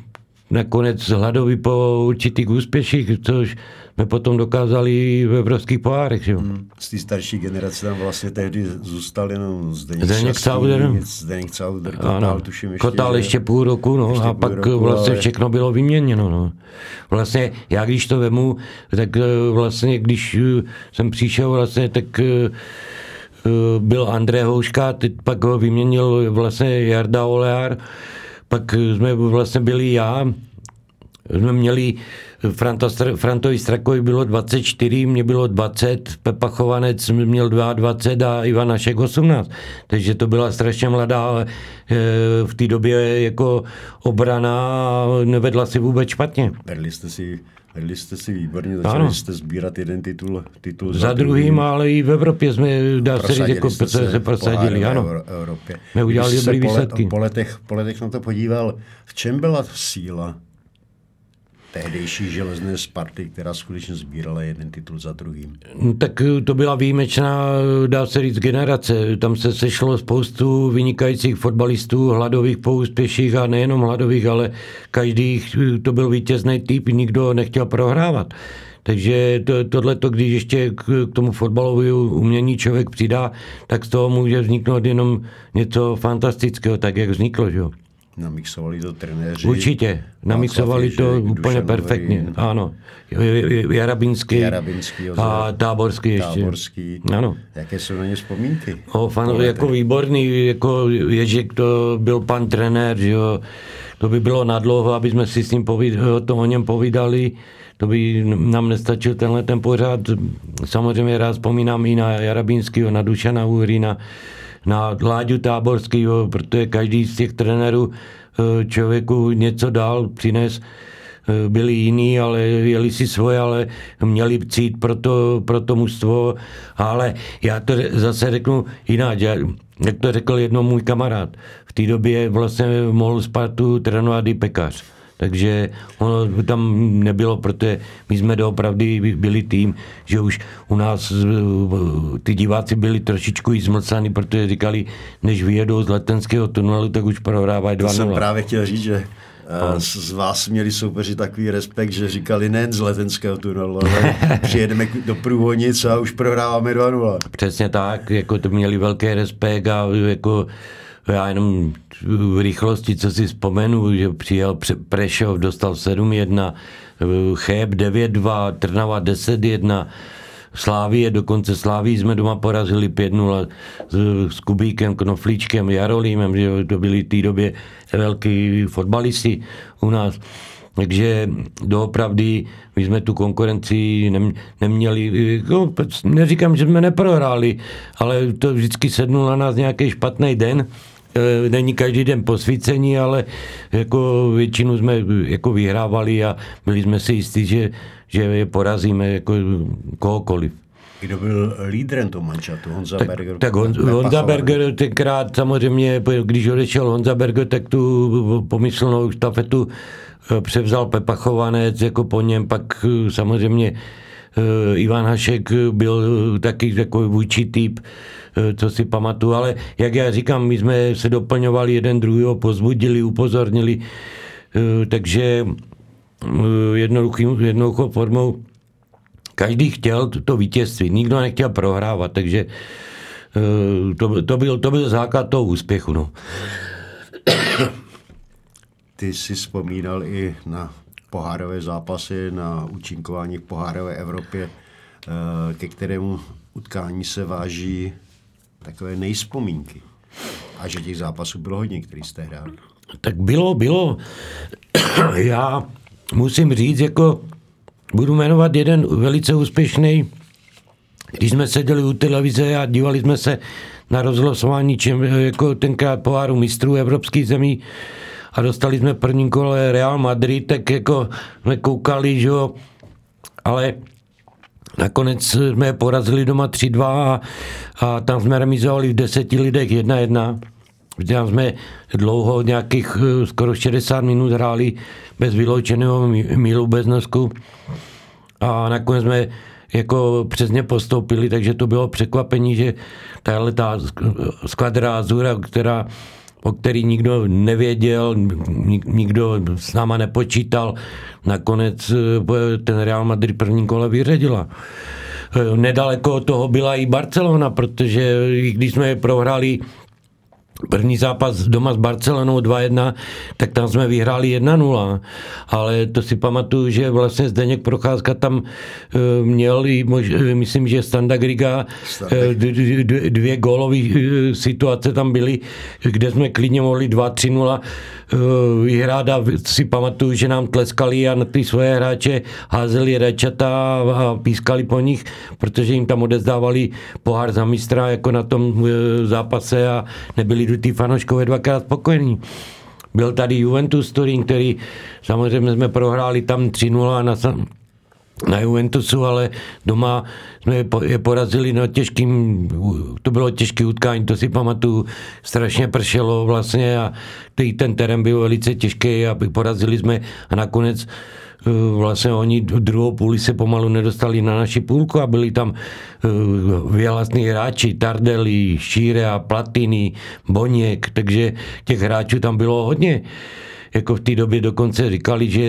nakonec hladoví po určitých úspěších, což jsme potom dokázali v evropských pohárech. Že? Hmm. Z té starší generace tam vlastně tehdy zůstal jenom Zdeněk, Zdeněk Sauder. Zdeněk Sauder, Kotal, tuším ještě. Kotal ještě půl roku, no, ještě a pak roku, vlastně ale... všechno bylo vyměněno. No. Vlastně já když to vemu, tak eh, vlastně když eh, jsem přišel vlastně, tak eh, byl André Houška, teď pak ho vyměnil vlastně Jarda Oleár, pak jsme vlastně byli já, jsme měli Franta, Frantovi Strakovi bylo 24, mě bylo 20, Pepa Chovanec měl 22 a Ivan Našek 18. Takže to byla strašně mladá ale eh, v té době jako obrana a nevedla si vůbec špatně. Vedli jste si Vedli jste si výborně, začali ano. jste sbírat jeden titul, titul za, za druhým, ale i v Evropě jsme, dá se říct, jako se, se prosadili, ano. Evropě. My udělali dobrý výsledky. Po letech, po letech na to podíval, v čem byla síla tehdejší železné Sparty, která skutečně sbírala jeden titul za druhým. No, tak eh, to byla výjimečná, dá se říct, generace. Tam se sešlo spoustu vynikajících fotbalistů, hladových po úspěších a nejenom hladových, ale každý eh, to byl vítězný typ, nikdo nechtěl prohrávat. Takže to, tohle, když ještě k, k tomu fotbalovému umění člověk přidá, tak z toho může vzniknout jenom něco fantastického, tak jak vzniklo. Že? Namixovali to trenéři. Určitě, namixovali to Ježek, úplně perfektně, ano. Jarabinský, Jarabinský a Táborský ještě. Táborský. Ano. Jaké jsou na ně vzpomínky? O, fan, jako výborný, jako Ježek to byl pan trenér, že jo. To by bylo nadlouho, aby jsme si s ním povídali, o, tom o něm povídali. To by nám nestačil tenhle ten pořád. Samozřejmě rád vzpomínám i na Jarabinského, na Dušana Uhrina, na Láďu Táborského, protože každý z těch trenérů eh, člověku něco dal, přines, eh, byli jiní, ale jeli si svoje, ale měli cít pro to, pro to mužstvo. Ale já to zase řeknu jinak. jak to řekl jednou můj kamarád, v té době vlastně mohl Spartu trénovat i pekař. Takže ono tam nebylo, protože my jsme doopravdy byli tým, že už u nás ty diváci byli trošičku i zmlcaní, protože říkali, než vyjedou z letenského tunelu, tak už prohrávají 2 To jsem právě chtěl říct, že no. z vás měli soupeři takový respekt, že říkali nejen z letenského tunelu, ale přijedeme do průvodnic a už prohráváme 2-0. Přesně tak, jako to měli velký respekt a jako já jenom v rychlosti, co si vzpomenu, že přijel Prešov, dostal 7-1, Cheb 9-2, Trnava 10-1, Slávie, dokonce Sláví jsme doma porazili 5-0 s, s Kubíkem, Knoflíčkem, Jarolímem, že to byli v té době velký fotbalisti u nás. Takže doopravdy my jsme tu konkurenci neměli, no, neříkám, že jsme neprohráli, ale to vždycky sednul na nás nějaký špatný den, není každý den posvícení, ale jako většinu jsme jako vyhrávali a byli jsme si jistí, že, že je porazíme jako kohokoliv. Kdo byl lídrem toho mančatu? Honza tak, Berger? Tak Hon, Honza Berger tenkrát samozřejmě, když odešel Honza Berger, tak tu pomyslnou štafetu eh, převzal Pepa Chovanec, jako po něm pak eh, samozřejmě eh, Ivan Hašek byl taky takový vůči typ, co si pamatuju, ale jak já říkám, my jsme se doplňovali jeden druhého, pozbudili, upozornili, takže jednoduchým, jednoduchou formou každý chtěl to vítězství, nikdo nechtěl prohrávat, takže eh, to, to, byl, to byl základ toho úspěchu. No. Ty jsi vzpomínal i na pohárové zápasy, na účinkování v pohárové Evropě, eh, ke kterému utkání se váží takové nejspomínky. A že těch zápasů bylo hodně, který jste hráli. Tak bylo, bylo. Já musím říct, jako budu jmenovat jeden velice úspěšný, když jsme seděli u televize a dívali jsme se na rozhlasování, čem, jako tenkrát poháru mistrů evropských zemí a dostali jsme první kole Real Madrid, tak jako jsme koukali, že jo, ale nakonec jsme je porazili doma 3-2 a, a tam jsme remizovali v deseti lidech 1-1. Tam jsme dlouho, nějakých eh, skoro 60 minut hráli bez vyloučeného mílu, bez nosku. A nakonec jsme jako přesně postoupili, takže to bylo překvapení, že tahle ta skvadra Azura, která o který nikdo nevěděl, nikdo s náma nepočítal. Nakonec eh, ten Real Madrid první kole vyřadila. Eh, nedaleko toho byla i Barcelona, protože když jsme prohráli První zápas doma s Barcelonou 2-1, tak tam jsme vyhráli 1-0. Ale to si pamatuju, že vlastně Zdeněk Procházka tam eh, měl, mož, eh, myslím, že Standa Griga, eh, dvě gólové situace tam byly, kde jsme klidně mohli 2-3-0 vyhrát a si pamatuju, že nám tleskali a na ty svoje hráče házeli rečata a pískali po nich, protože jim tam odezdávali pohár za mistra jako na tom zápase a nebyli ty fanoškové dvakrát spokojení. Byl tady Juventus Turín, který samozřejmě jsme prohráli tam 3-0 na, na Juventusu, ale doma jsme je porazili na těžkým, to bylo těžké utkání, to si pamatuju, strašně pršelo vlastně a ten terén byl velice těžký a porazili jsme a nakonec vlastně oni druhou půli se pomalu nedostali na naši půlku a byli tam eh, vyhlasní hráči, Tardelli, Šíre a Platiny, Boněk, takže těch hráčů tam bylo hodně. Jako v té době dokonce říkali, že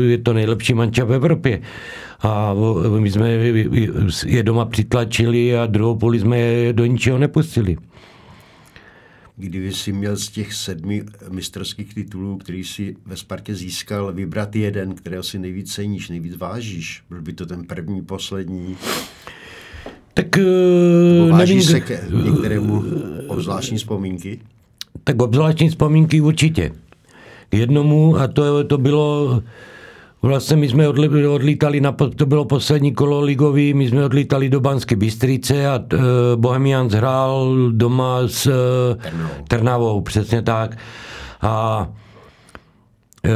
je to nejlepší manča v Evropě. A my jsme je doma přitlačili a druhou půli jsme je do ničeho nepustili kdyby si měl z těch sedmi mistrovských titulů, který si ve Spartě získal, vybrat jeden, kterého si nejvíc ceníš, nejvíc vážíš? Byl by to ten první, poslední? Tak uh, vážíš nevím, se k některému obzvláštní vzpomínky? Tak obzvláštní vzpomínky určitě. Jednomu, a to, to bylo Vlastně my jsme odlítali, na, to bylo poslední kolo ligový, my jsme odlítali do Banské Bystrice a uh, Bohemians hrál doma s uh, Trnavou, přesně tak. A uh,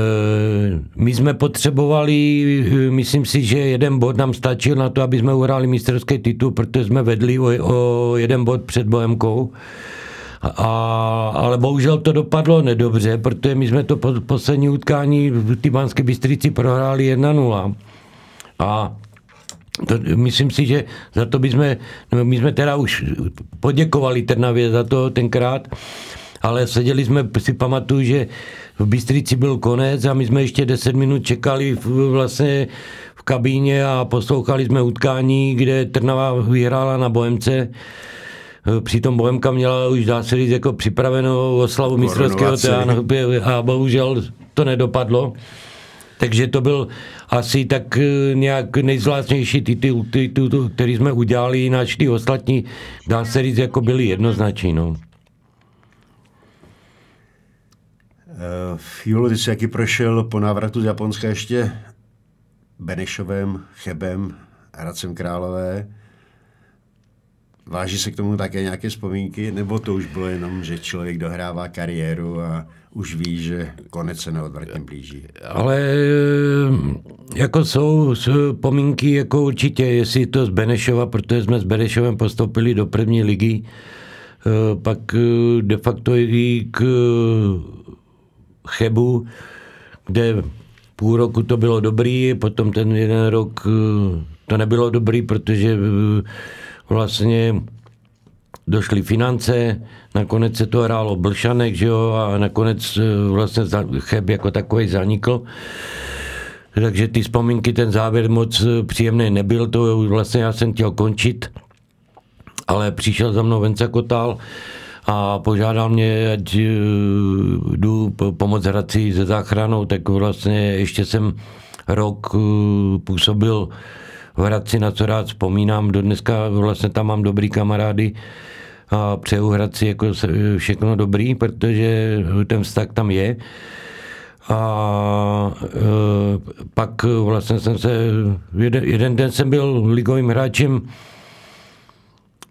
my jsme potřebovali, myslím si, že jeden bod nám stačil na to, aby jsme uhráli mistrovský titul, protože jsme vedli o, o jeden bod před Bohemkou. A, ale bohužel to dopadlo nedobře, protože my jsme to po, poslední utkání v Tybanské Bystrici prohráli 1-0. A to, myslím si, že za to bychom, no my jsme teda už poděkovali Trnavě za to tenkrát, ale seděli jsme, si pamatuju, že v Bystrici byl konec a my jsme ještě 10 minut čekali vlastně v kabíně a poslouchali jsme utkání, kde Trnava vyhrála na Bohemce. Přitom Bohemka měla už, dá se říct, jako připravenou oslavu mistrovského a bohužel to nedopadlo. Takže to byl asi tak eh, nějak nejzvláštnější titul, titul, který jsme udělali, jinak ty ostatní, dá se říct, jako byli jednoznační. No. Julo, ty jsi jaký prošel po návratu z Japonska ještě Benešovem, Chebem, Hradcem Králové. Váží se k tomu také nějaké vzpomínky, nebo to už bylo jenom, že člověk dohrává kariéru a už ví, že konec se neodvratně blíží? Ale jako jsou vzpomínky, jako určitě, jestli to z Benešova, protože jsme s Benešovem postoupili do první ligy, eh, pak eh, de facto i k Chebu, kde půl roku to bylo dobrý, potom ten jeden rok eh, to nebylo dobrý, protože vlastně došly finance, nakonec se to hrálo Blšanek, že jo, a nakonec eh, vlastně Cheb jako takový zanikl. Takže ty vzpomínky, ten závěr moc eh, příjemný nebyl, to vlastně já jsem chtěl končit, ale přišel za mnou Venca Kotal a požádal mě, ať eh, jdu pomoct Hradci se záchranou, tak vlastně ještě jsem rok působil v Hradci, na co rád vzpomínám. Do dneska vlastně tam mám dobrý kamarády a přeju Hradci jako všechno dobrý, protože ten vztah tam je. A e, pak vlastně jsem se, jeden, jeden den jsem byl ligovým hráčem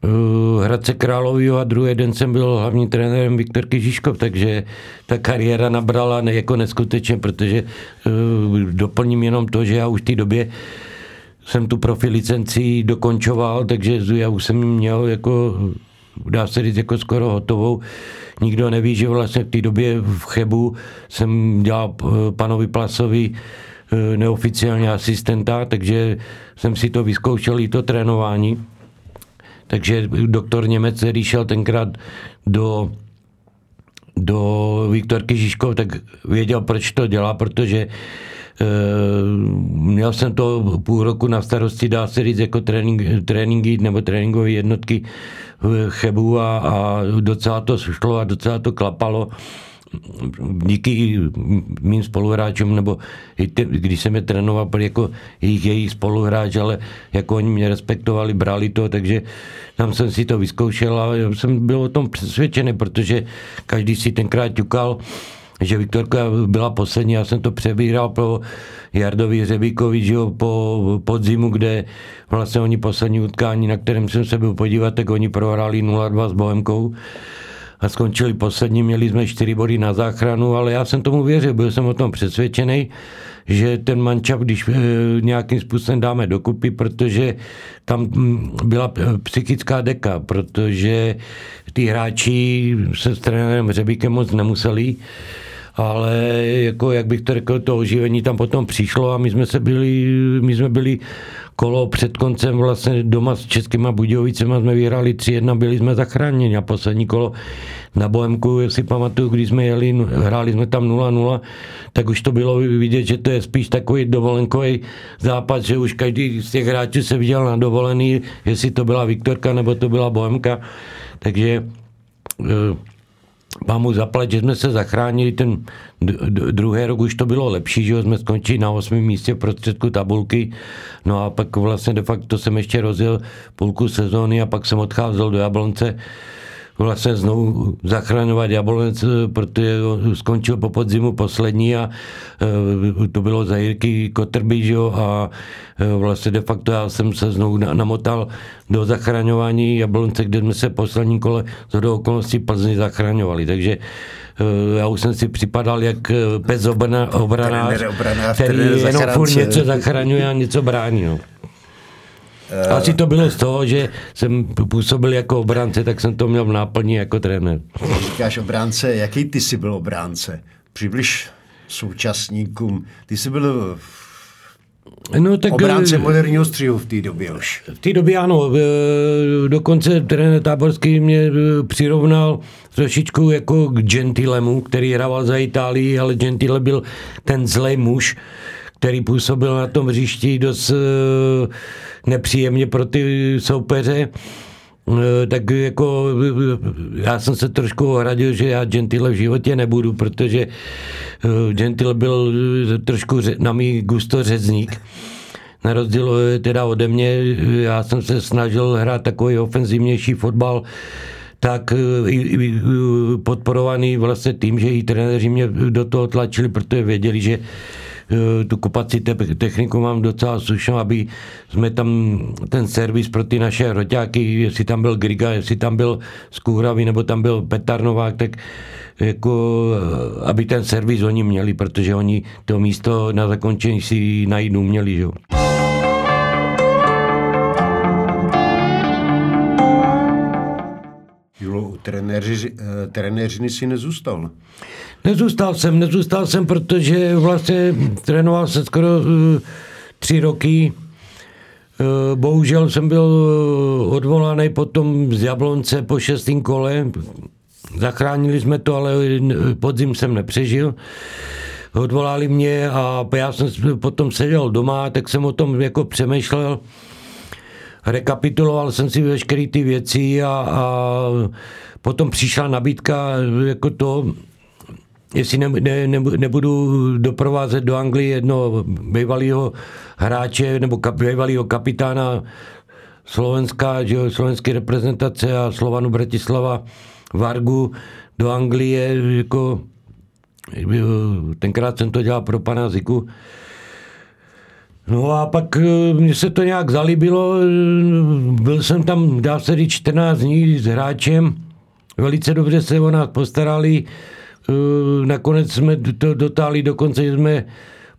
e, Hradce Královýho a druhý den jsem byl hlavním trenérem Viktor Kyžiškov, takže ta kariéra nabrala ne, jako neskutečně, protože e, doplním jenom to, že já už v té době jsem tu profi licenci dokončoval, takže já už jsem měl jako, dá se říct, jako skoro hotovou. Nikdo neví, že vlastně v té době v Chebu jsem dělal eh, panovi Plasovi eh, neoficiálně asistenta, takže jsem si to vyzkoušel i to trénování. Takže doktor Němec, který šel tenkrát do do Viktorky Žižkov, tak věděl, proč to dělá, protože měl jsem to půl roku na starosti, dá se říct, jako trénink, tréninky nebo tréninkové jednotky v Chebu a, a docela to šlo a docela to klapalo. Díky mým spoluhráčům, nebo když jsem je trénoval, byl jako jejich, jejich spoluhráč, ale jako oni mě respektovali, brali to, takže tam jsem si to vyzkoušel a jsem byl o tom přesvědčený, protože každý si tenkrát ťukal, že Viktorka byla poslední, já jsem to přebíral pro Jardovi Řebíkovi, že jo, po podzimu, kde vlastně oni poslední utkání, na kterém jsem se byl podívat, tak oni prohráli 0-2 s Bohemkou a skončili poslední, měli jsme čtyři body na záchranu, ale já jsem tomu věřil, byl jsem o tom přesvědčený, že ten mančap, když e, nějakým způsobem dáme dokupy, protože tam mm, byla e, psychická deka, protože ty hráči se s trenérem Řebíkem moc nemuseli ale jako, jak bych to řekl, to oživení tam potom přišlo a my jsme se byli, my jsme byli kolo před koncem vlastně doma s Českýma Budějovicema jsme vyhráli 3-1, byli jsme zachráněni a poslední kolo na Bohemku, si pamatuju, když jsme jeli, hráli jsme tam 0-0, tak už to bylo vidět, že to je spíš takový dovolenkový západ, že už každý z těch hráčů se viděl na dovolený, jestli to byla Viktorka nebo to byla Bohemka, takže eh, mám mu zaplať, že jsme se zachránili ten druhý rok, už to bylo lepší, že jsme skončili na osmém místě v prostředku tabulky, no a pak vlastně de facto jsem ještě rozjel půlku sezóny a pak jsem odcházel do Jablonce, vlastně znovu zachraňovat Jablonec, protože skončil po podzimu poslední a e, to bylo za Jirky Kotrby, že jo, a e, vlastně de facto já jsem se znovu namotal do zachraňování Jablonce, kde jsme se poslední kole z do okolností Plzni zachraňovali, takže já už jsem si připadal jak pes obranář, který jenom furt něco zachraňuje a něco brání. No. Asi to bylo z toho, že jsem působil jako obránce, tak jsem to měl v náplni jako trenér. Říkáš obránce, jaký ty jsi byl obránce? Přibliž současníkům. Ty jsi byl No, tak, Obránce eh, moderního střihu v té době už. V té době ano. Eh, dokonce trenér Táborský mě eh, přirovnal trošičku jako k Gentilemu, který hrával za Itálii, ale Gentile byl ten zlej muž, který působil na tom hřišti dost nepříjemně pro ty soupeře. Tak jako já jsem se trošku ohradil, že já Gentile v životě nebudu, protože Gentile byl trošku na mý gusto řezník. Na rozdíl teda ode mě, já jsem se snažil hrát takový ofenzivnější fotbal, tak podporovaný vlastně tím, že i trenéři mě do toho tlačili, protože věděli, že Eh, tu kupací te- techniku mám docela slušnou, aby jsme tam ten servis pro ty naše roťáky, jestli tam byl Griga, jestli tam byl Skůhravý, nebo tam byl Petarnovák, tak jako, eh, aby ten servis oni měli, protože oni to místo na zakončení si najít uměli. Že? Julo, trenéři, eh, trenéřiny si nezůstal. Nezůstal jsem, nezůstal jsem, protože vlastně trénoval se skoro uh, tři roky. Uh, bohužel jsem byl uh, odvolaný potom z Jablonce po šestém kole. Zachránili jsme to, ale podzim jsem nepřežil. Odvolali mě a já jsem potom seděl doma, tak jsem o tom jako přemýšlel. Rekapituloval jsem si veškeré ty věci a, a potom přišla nabídka jako to, jestli ne, ne, ne, nebudu doprovázet do Anglie jednoho bývalého hráče nebo kap, bývalého kapitána Slovenska, že jo, slovenské reprezentace a Slovanu Bratislava Vargu do Anglie, jako tenkrát jsem to dělal pro pana Ziku. No a pak eh, mně se to nějak zalíbilo, byl jsem tam, dá se říct, 14 dní s hráčem, velice dobře se o nás postarali, Eh, nakonec jsme to dotáhli dokonce, že jsme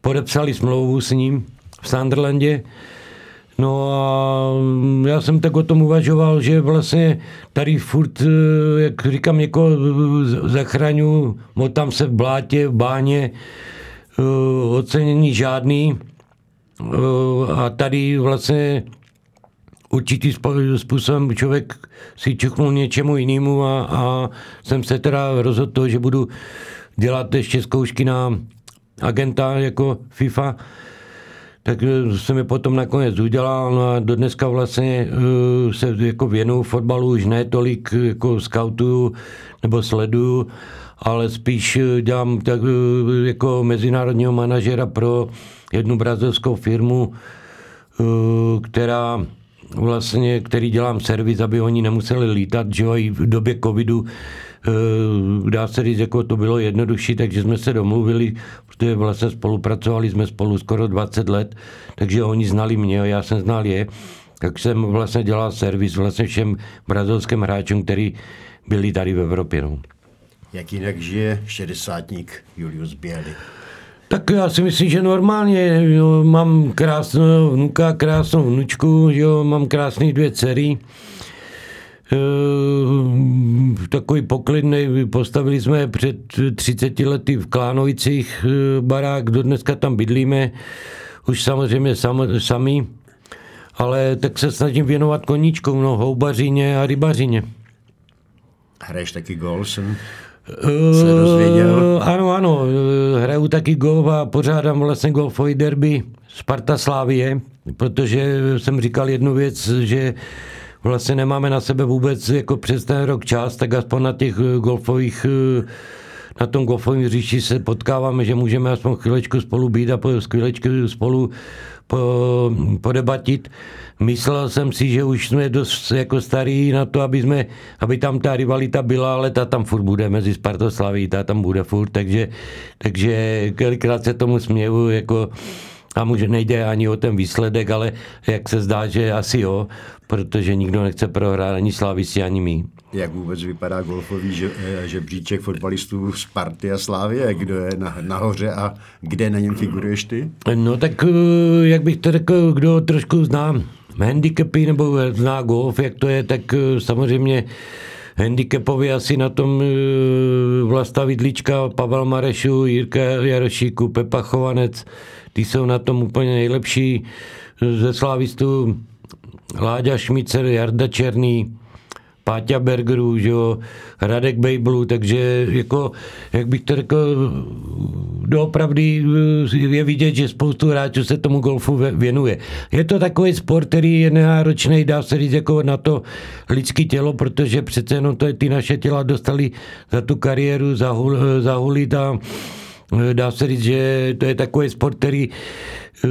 podepsali smlouvu s ním v Sunderlandě. No a já jsem tak o tom uvažoval, že vlastně tady furt, eh, jak říkám, někoho zachraňu, motám se v blátě, v báně, eh, ocenění žádný. A tady vlastně určitý způsobem člověk si čuchnul něčemu jinému a, a jsem se teda rozhodl to, že budu dělat ještě zkoušky na agenta jako FIFA, tak jsem je potom nakonec udělal no a do dneska vlastně uh, se jako věnu fotbalu už ne tolik jako scoutuju nebo sleduju, ale spíš dělám tak uh, jako mezinárodního manažera pro jednu brazilskou firmu, uh, která vlastně, který dělám servis, aby oni nemuseli lítat, že jo, i v době covidu eh, dá se říct, jako to bylo jednodušší, takže jsme se domluvili, protože vlastně spolupracovali jsme spolu skoro 20 let, takže oni znali mě a já jsem znal je, tak jsem vlastně dělal servis vlastně všem brazilským hráčům, kteří byli tady v Evropě. No. Jak jinak žije šedesátník Julius Běli? Tak já si myslím, že normálně jo, mám krásnou vnuka, krásnou vnučku, jo, mám krásné dvě dcery. E, takový poklidný, postavili jsme před 30 lety v Klánovicích e, barák, do dneska tam bydlíme, už samozřejmě sam, sami, ale tak se snažím věnovat koníčkům, no, houbařině a rybařině. Hraješ taky golf? Se dozvěděl. Uh, ano, ano, hraju taky golf a pořádám vlastně golfový derby Sparta Slávie, protože jsem říkal jednu věc, že vlastně nemáme na sebe vůbec jako přes ten rok čas, tak aspoň na těch golfových na tom golfovém hřišti se potkáváme, že můžeme aspoň chvílečku spolu být a chvílečku spolu po, podebatit. Myslel jsem si, že už jsme dost jako starý na to, aby, jsme, aby tam ta rivalita byla, ale ta tam furt bude mezi Spartoslaví, ta tam bude furt, takže, takže kolikrát se tomu směju, jako a může nejde ani o ten výsledek, ale jak se zdá, že asi jo, protože nikdo nechce prohrát ani Slavisti, ani my. Jak vůbec vypadá golfový eh, žebříček fotbalistů Sparty a Slávie? Kdo je na, nahoře a kde na něm figuruješ ty? No tak, eh, jak bych to řekl, kdo trošku znám handicapy nebo zná golf, jak to je, tak samozřejmě handicapovi asi na tom Vlasta Vidlička, Pavel Marešu, Jirka Jarošíku, Pepa Chovanec, ty jsou na tom úplně nejlepší ze slávistů Láďa Šmicer, Jarda Černý, Páťa Bergerů, že jo, Radek Bejblu, takže jako, jak bych to řekl, doopravdy je vidět, že spoustu hráčů se tomu golfu věnuje. Je to takový sport, který je nenáročný, dá se říct, jako na to lidské tělo, protože přece jenom to, ty naše těla dostali za tu kariéru zahul, zahulit a dá se říct, že to je takový sport, který eh,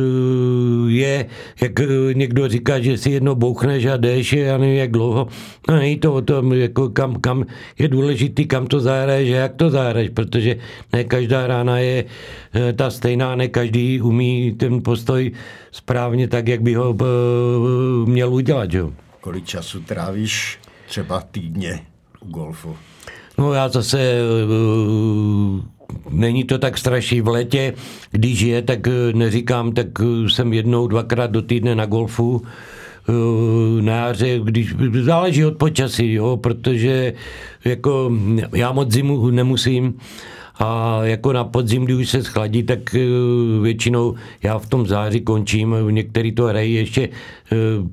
je, jak eh, někdo říká, že si jedno bouchneš a jdeš, já nevím, jak dlouho. No není to o tom, jako kam, kam je důležitý, kam to zahraješ a jak to zahraješ, protože ne každá rána je eh, ta stejná, ne každý umí ten postoj správně tak, jak by ho měl udělat. Jo. Kolik času trávíš třeba týdně u golfu? No já zase není to tak strašný v létě, když je, tak eh, neříkám, tak eh, jsem jednou, dvakrát do týdne na golfu, eh, na jaře, když záleží od počasí, jo, protože jako já moc zimu nemusím, a jako na podzim, když už se schladí, tak většinou já v tom září končím. Některý to hrají ještě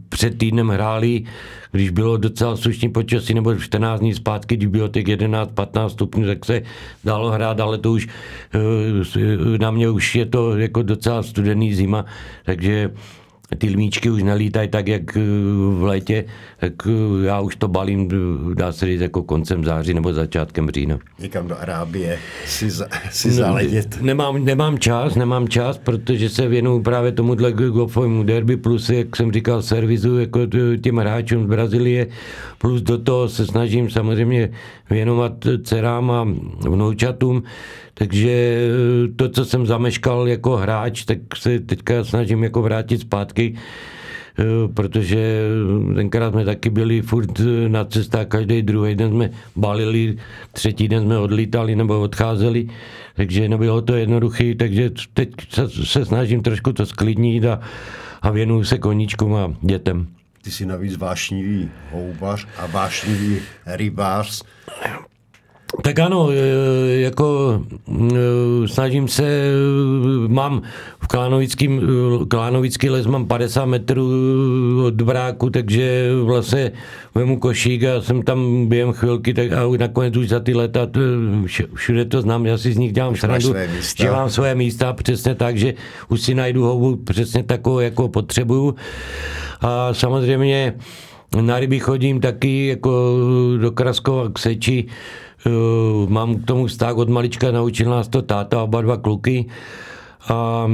před týdnem hráli když bylo docela slušný počasí, nebo 14 dní zpátky, když bylo těch 11-15 stupňů, tak se dalo hrát, ale to už eh, na mě už je to jako docela studený zima, takže ty lmíčky už nelítají tak, jak eh, v létě, tak eh, já už to balím, dá se říct, jako koncem září nebo začátkem října. Někam do Arábie si, za, si zaletět. Nemám, nemám čas, nemám čas, protože se věnuju právě tomuhle golfovému derby, plus, jak jsem říkal, servisu jako těm hráčům z Brazílie, plus do toho se snažím samozřejmě věnovat dcerám a vnoučatům, takže eh, to, co jsem zameškal jako hráč, tak se teďka snažím jako vrátit zpátky, eh, protože tenkrát jsme taky byli furt eh, na cestách, každý druhý den jsme balili, třetí den jsme odlítali nebo odcházeli, takže nebylo to jednoduché, takže teď se, se snažím trošku to sklidnit a, a věnuju se koníčkům a dětem. Ty jsi navíc vášnivý houbař a vášnivý rybář. Tak ano, e, jako e, snažím se, e, mám v Klánovickým, Klánovický les mám 50 metrů od bráku, takže vlastně vemu košík a jsem tam během chvilky tak a nakonec už za ty leta všude to znám, já si z nich dělám srandu, že mám své místa přesně tak, že už si najdu houbu přesně takovou, jako potřebuju. A samozřejmě na ryby chodím taky jako do Kraskova k Seči, mám k tomu vztah od malička, naučil nás to táta, oba dva kluky. A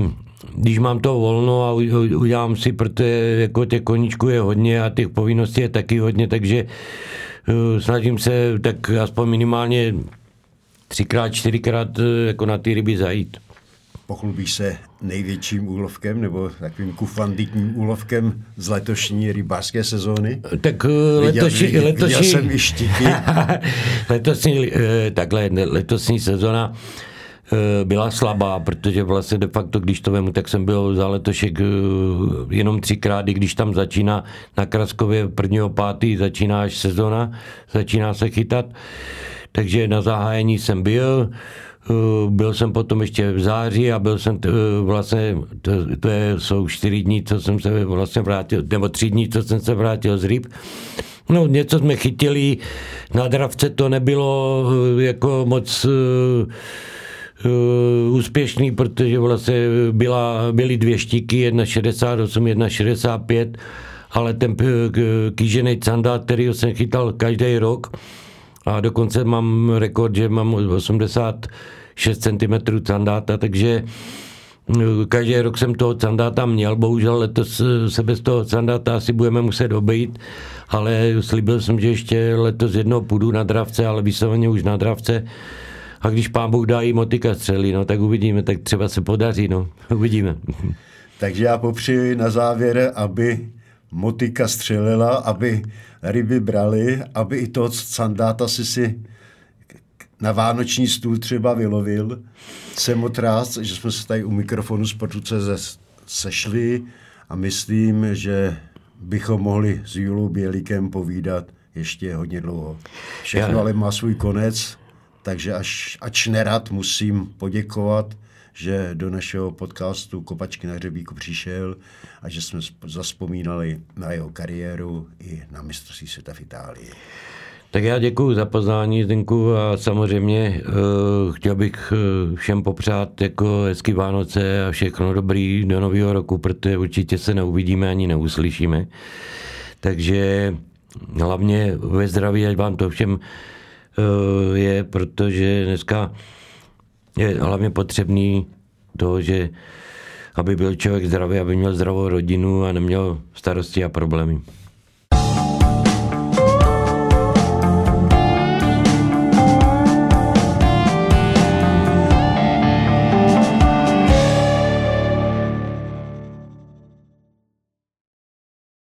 když mám to volno a udělám si, protože jako těch koníčků je hodně a těch povinností je taky hodně, takže eh, snažím se tak aspoň minimálně třikrát, čtyřikrát eh, jako na ty ryby zajít. Pochlubíš se největším úlovkem nebo takovým kufanditním úlovkem z letošní rybářské sezóny? Tak letošní... Viděl, letošní viděl jsem i štiky. letosní, eh, takhle, letosní sezóna eh, byla slabá, protože vlastně de facto, když to vemu, tak jsem byl za letošek eh, jenom třikrát, i když tam začíná na Kraskově prvního pátý, začíná až sezona, začíná se chytat. Takže na zahájení jsem byl, Eh, byl jsem potom ještě v září a byl jsem t, eh, vlastně, to, to je, jsou čtyři dní, co jsem se vlastně vrátil, nebo tři dní, co jsem se vrátil z ryb. No, něco jsme chytili, na dravce to nebylo eh, jako moc uh, úspěšný, protože vlastně byla, byly dvě štíky, jedna 68, jedna 65, ale ten kýžený candát, který jsem chytal každý rok, a dokonce mám rekord, že mám 86 cm sandáta, takže eh, každý rok jsem toho sandáta měl, bohužel letos eh, se bez toho sandáta asi budeme muset obejít, ale slíbil jsem, že ještě letos jednou půjdu na dravce, ale vysloveně už na dravce. A když pán Bůh dá jí motika střelí, no tak uvidíme, tak třeba se podaří, no, uvidíme. Takže já popřeji na závěr, aby motika střelila, aby ryby brali, aby i toho sandáta si si na vánoční stůl třeba vylovil. Jsem moc rád, že jsme se tady u mikrofonu Sportu.cz sešli a myslím, že bychom mohli s Julou Bělíkem povídat ještě hodně dlouho. Všechno Já- ale má svůj konec, takže až, ač nerad musím poděkovat, že do našeho podcastu Kopačky na hřebíku přišel a že jsme sp- zaspomínali na jeho kariéru i na mistrovství světa v Itálii. Tak já děkuji za pozvání, Zdenku, a samozřejmě uh, chtěl bych eh, všem popřát jako hezký Vánoce a všechno dobrý do nového roku, protože určitě se neuvidíme ani neuslyšíme. Takže hlavně ve zdraví, ať vám to všem uh, je, protože dneska je hlavně potřebný to, že aby byl člověk zdravý, aby měl zdravou rodinu a neměl starosti a problémy.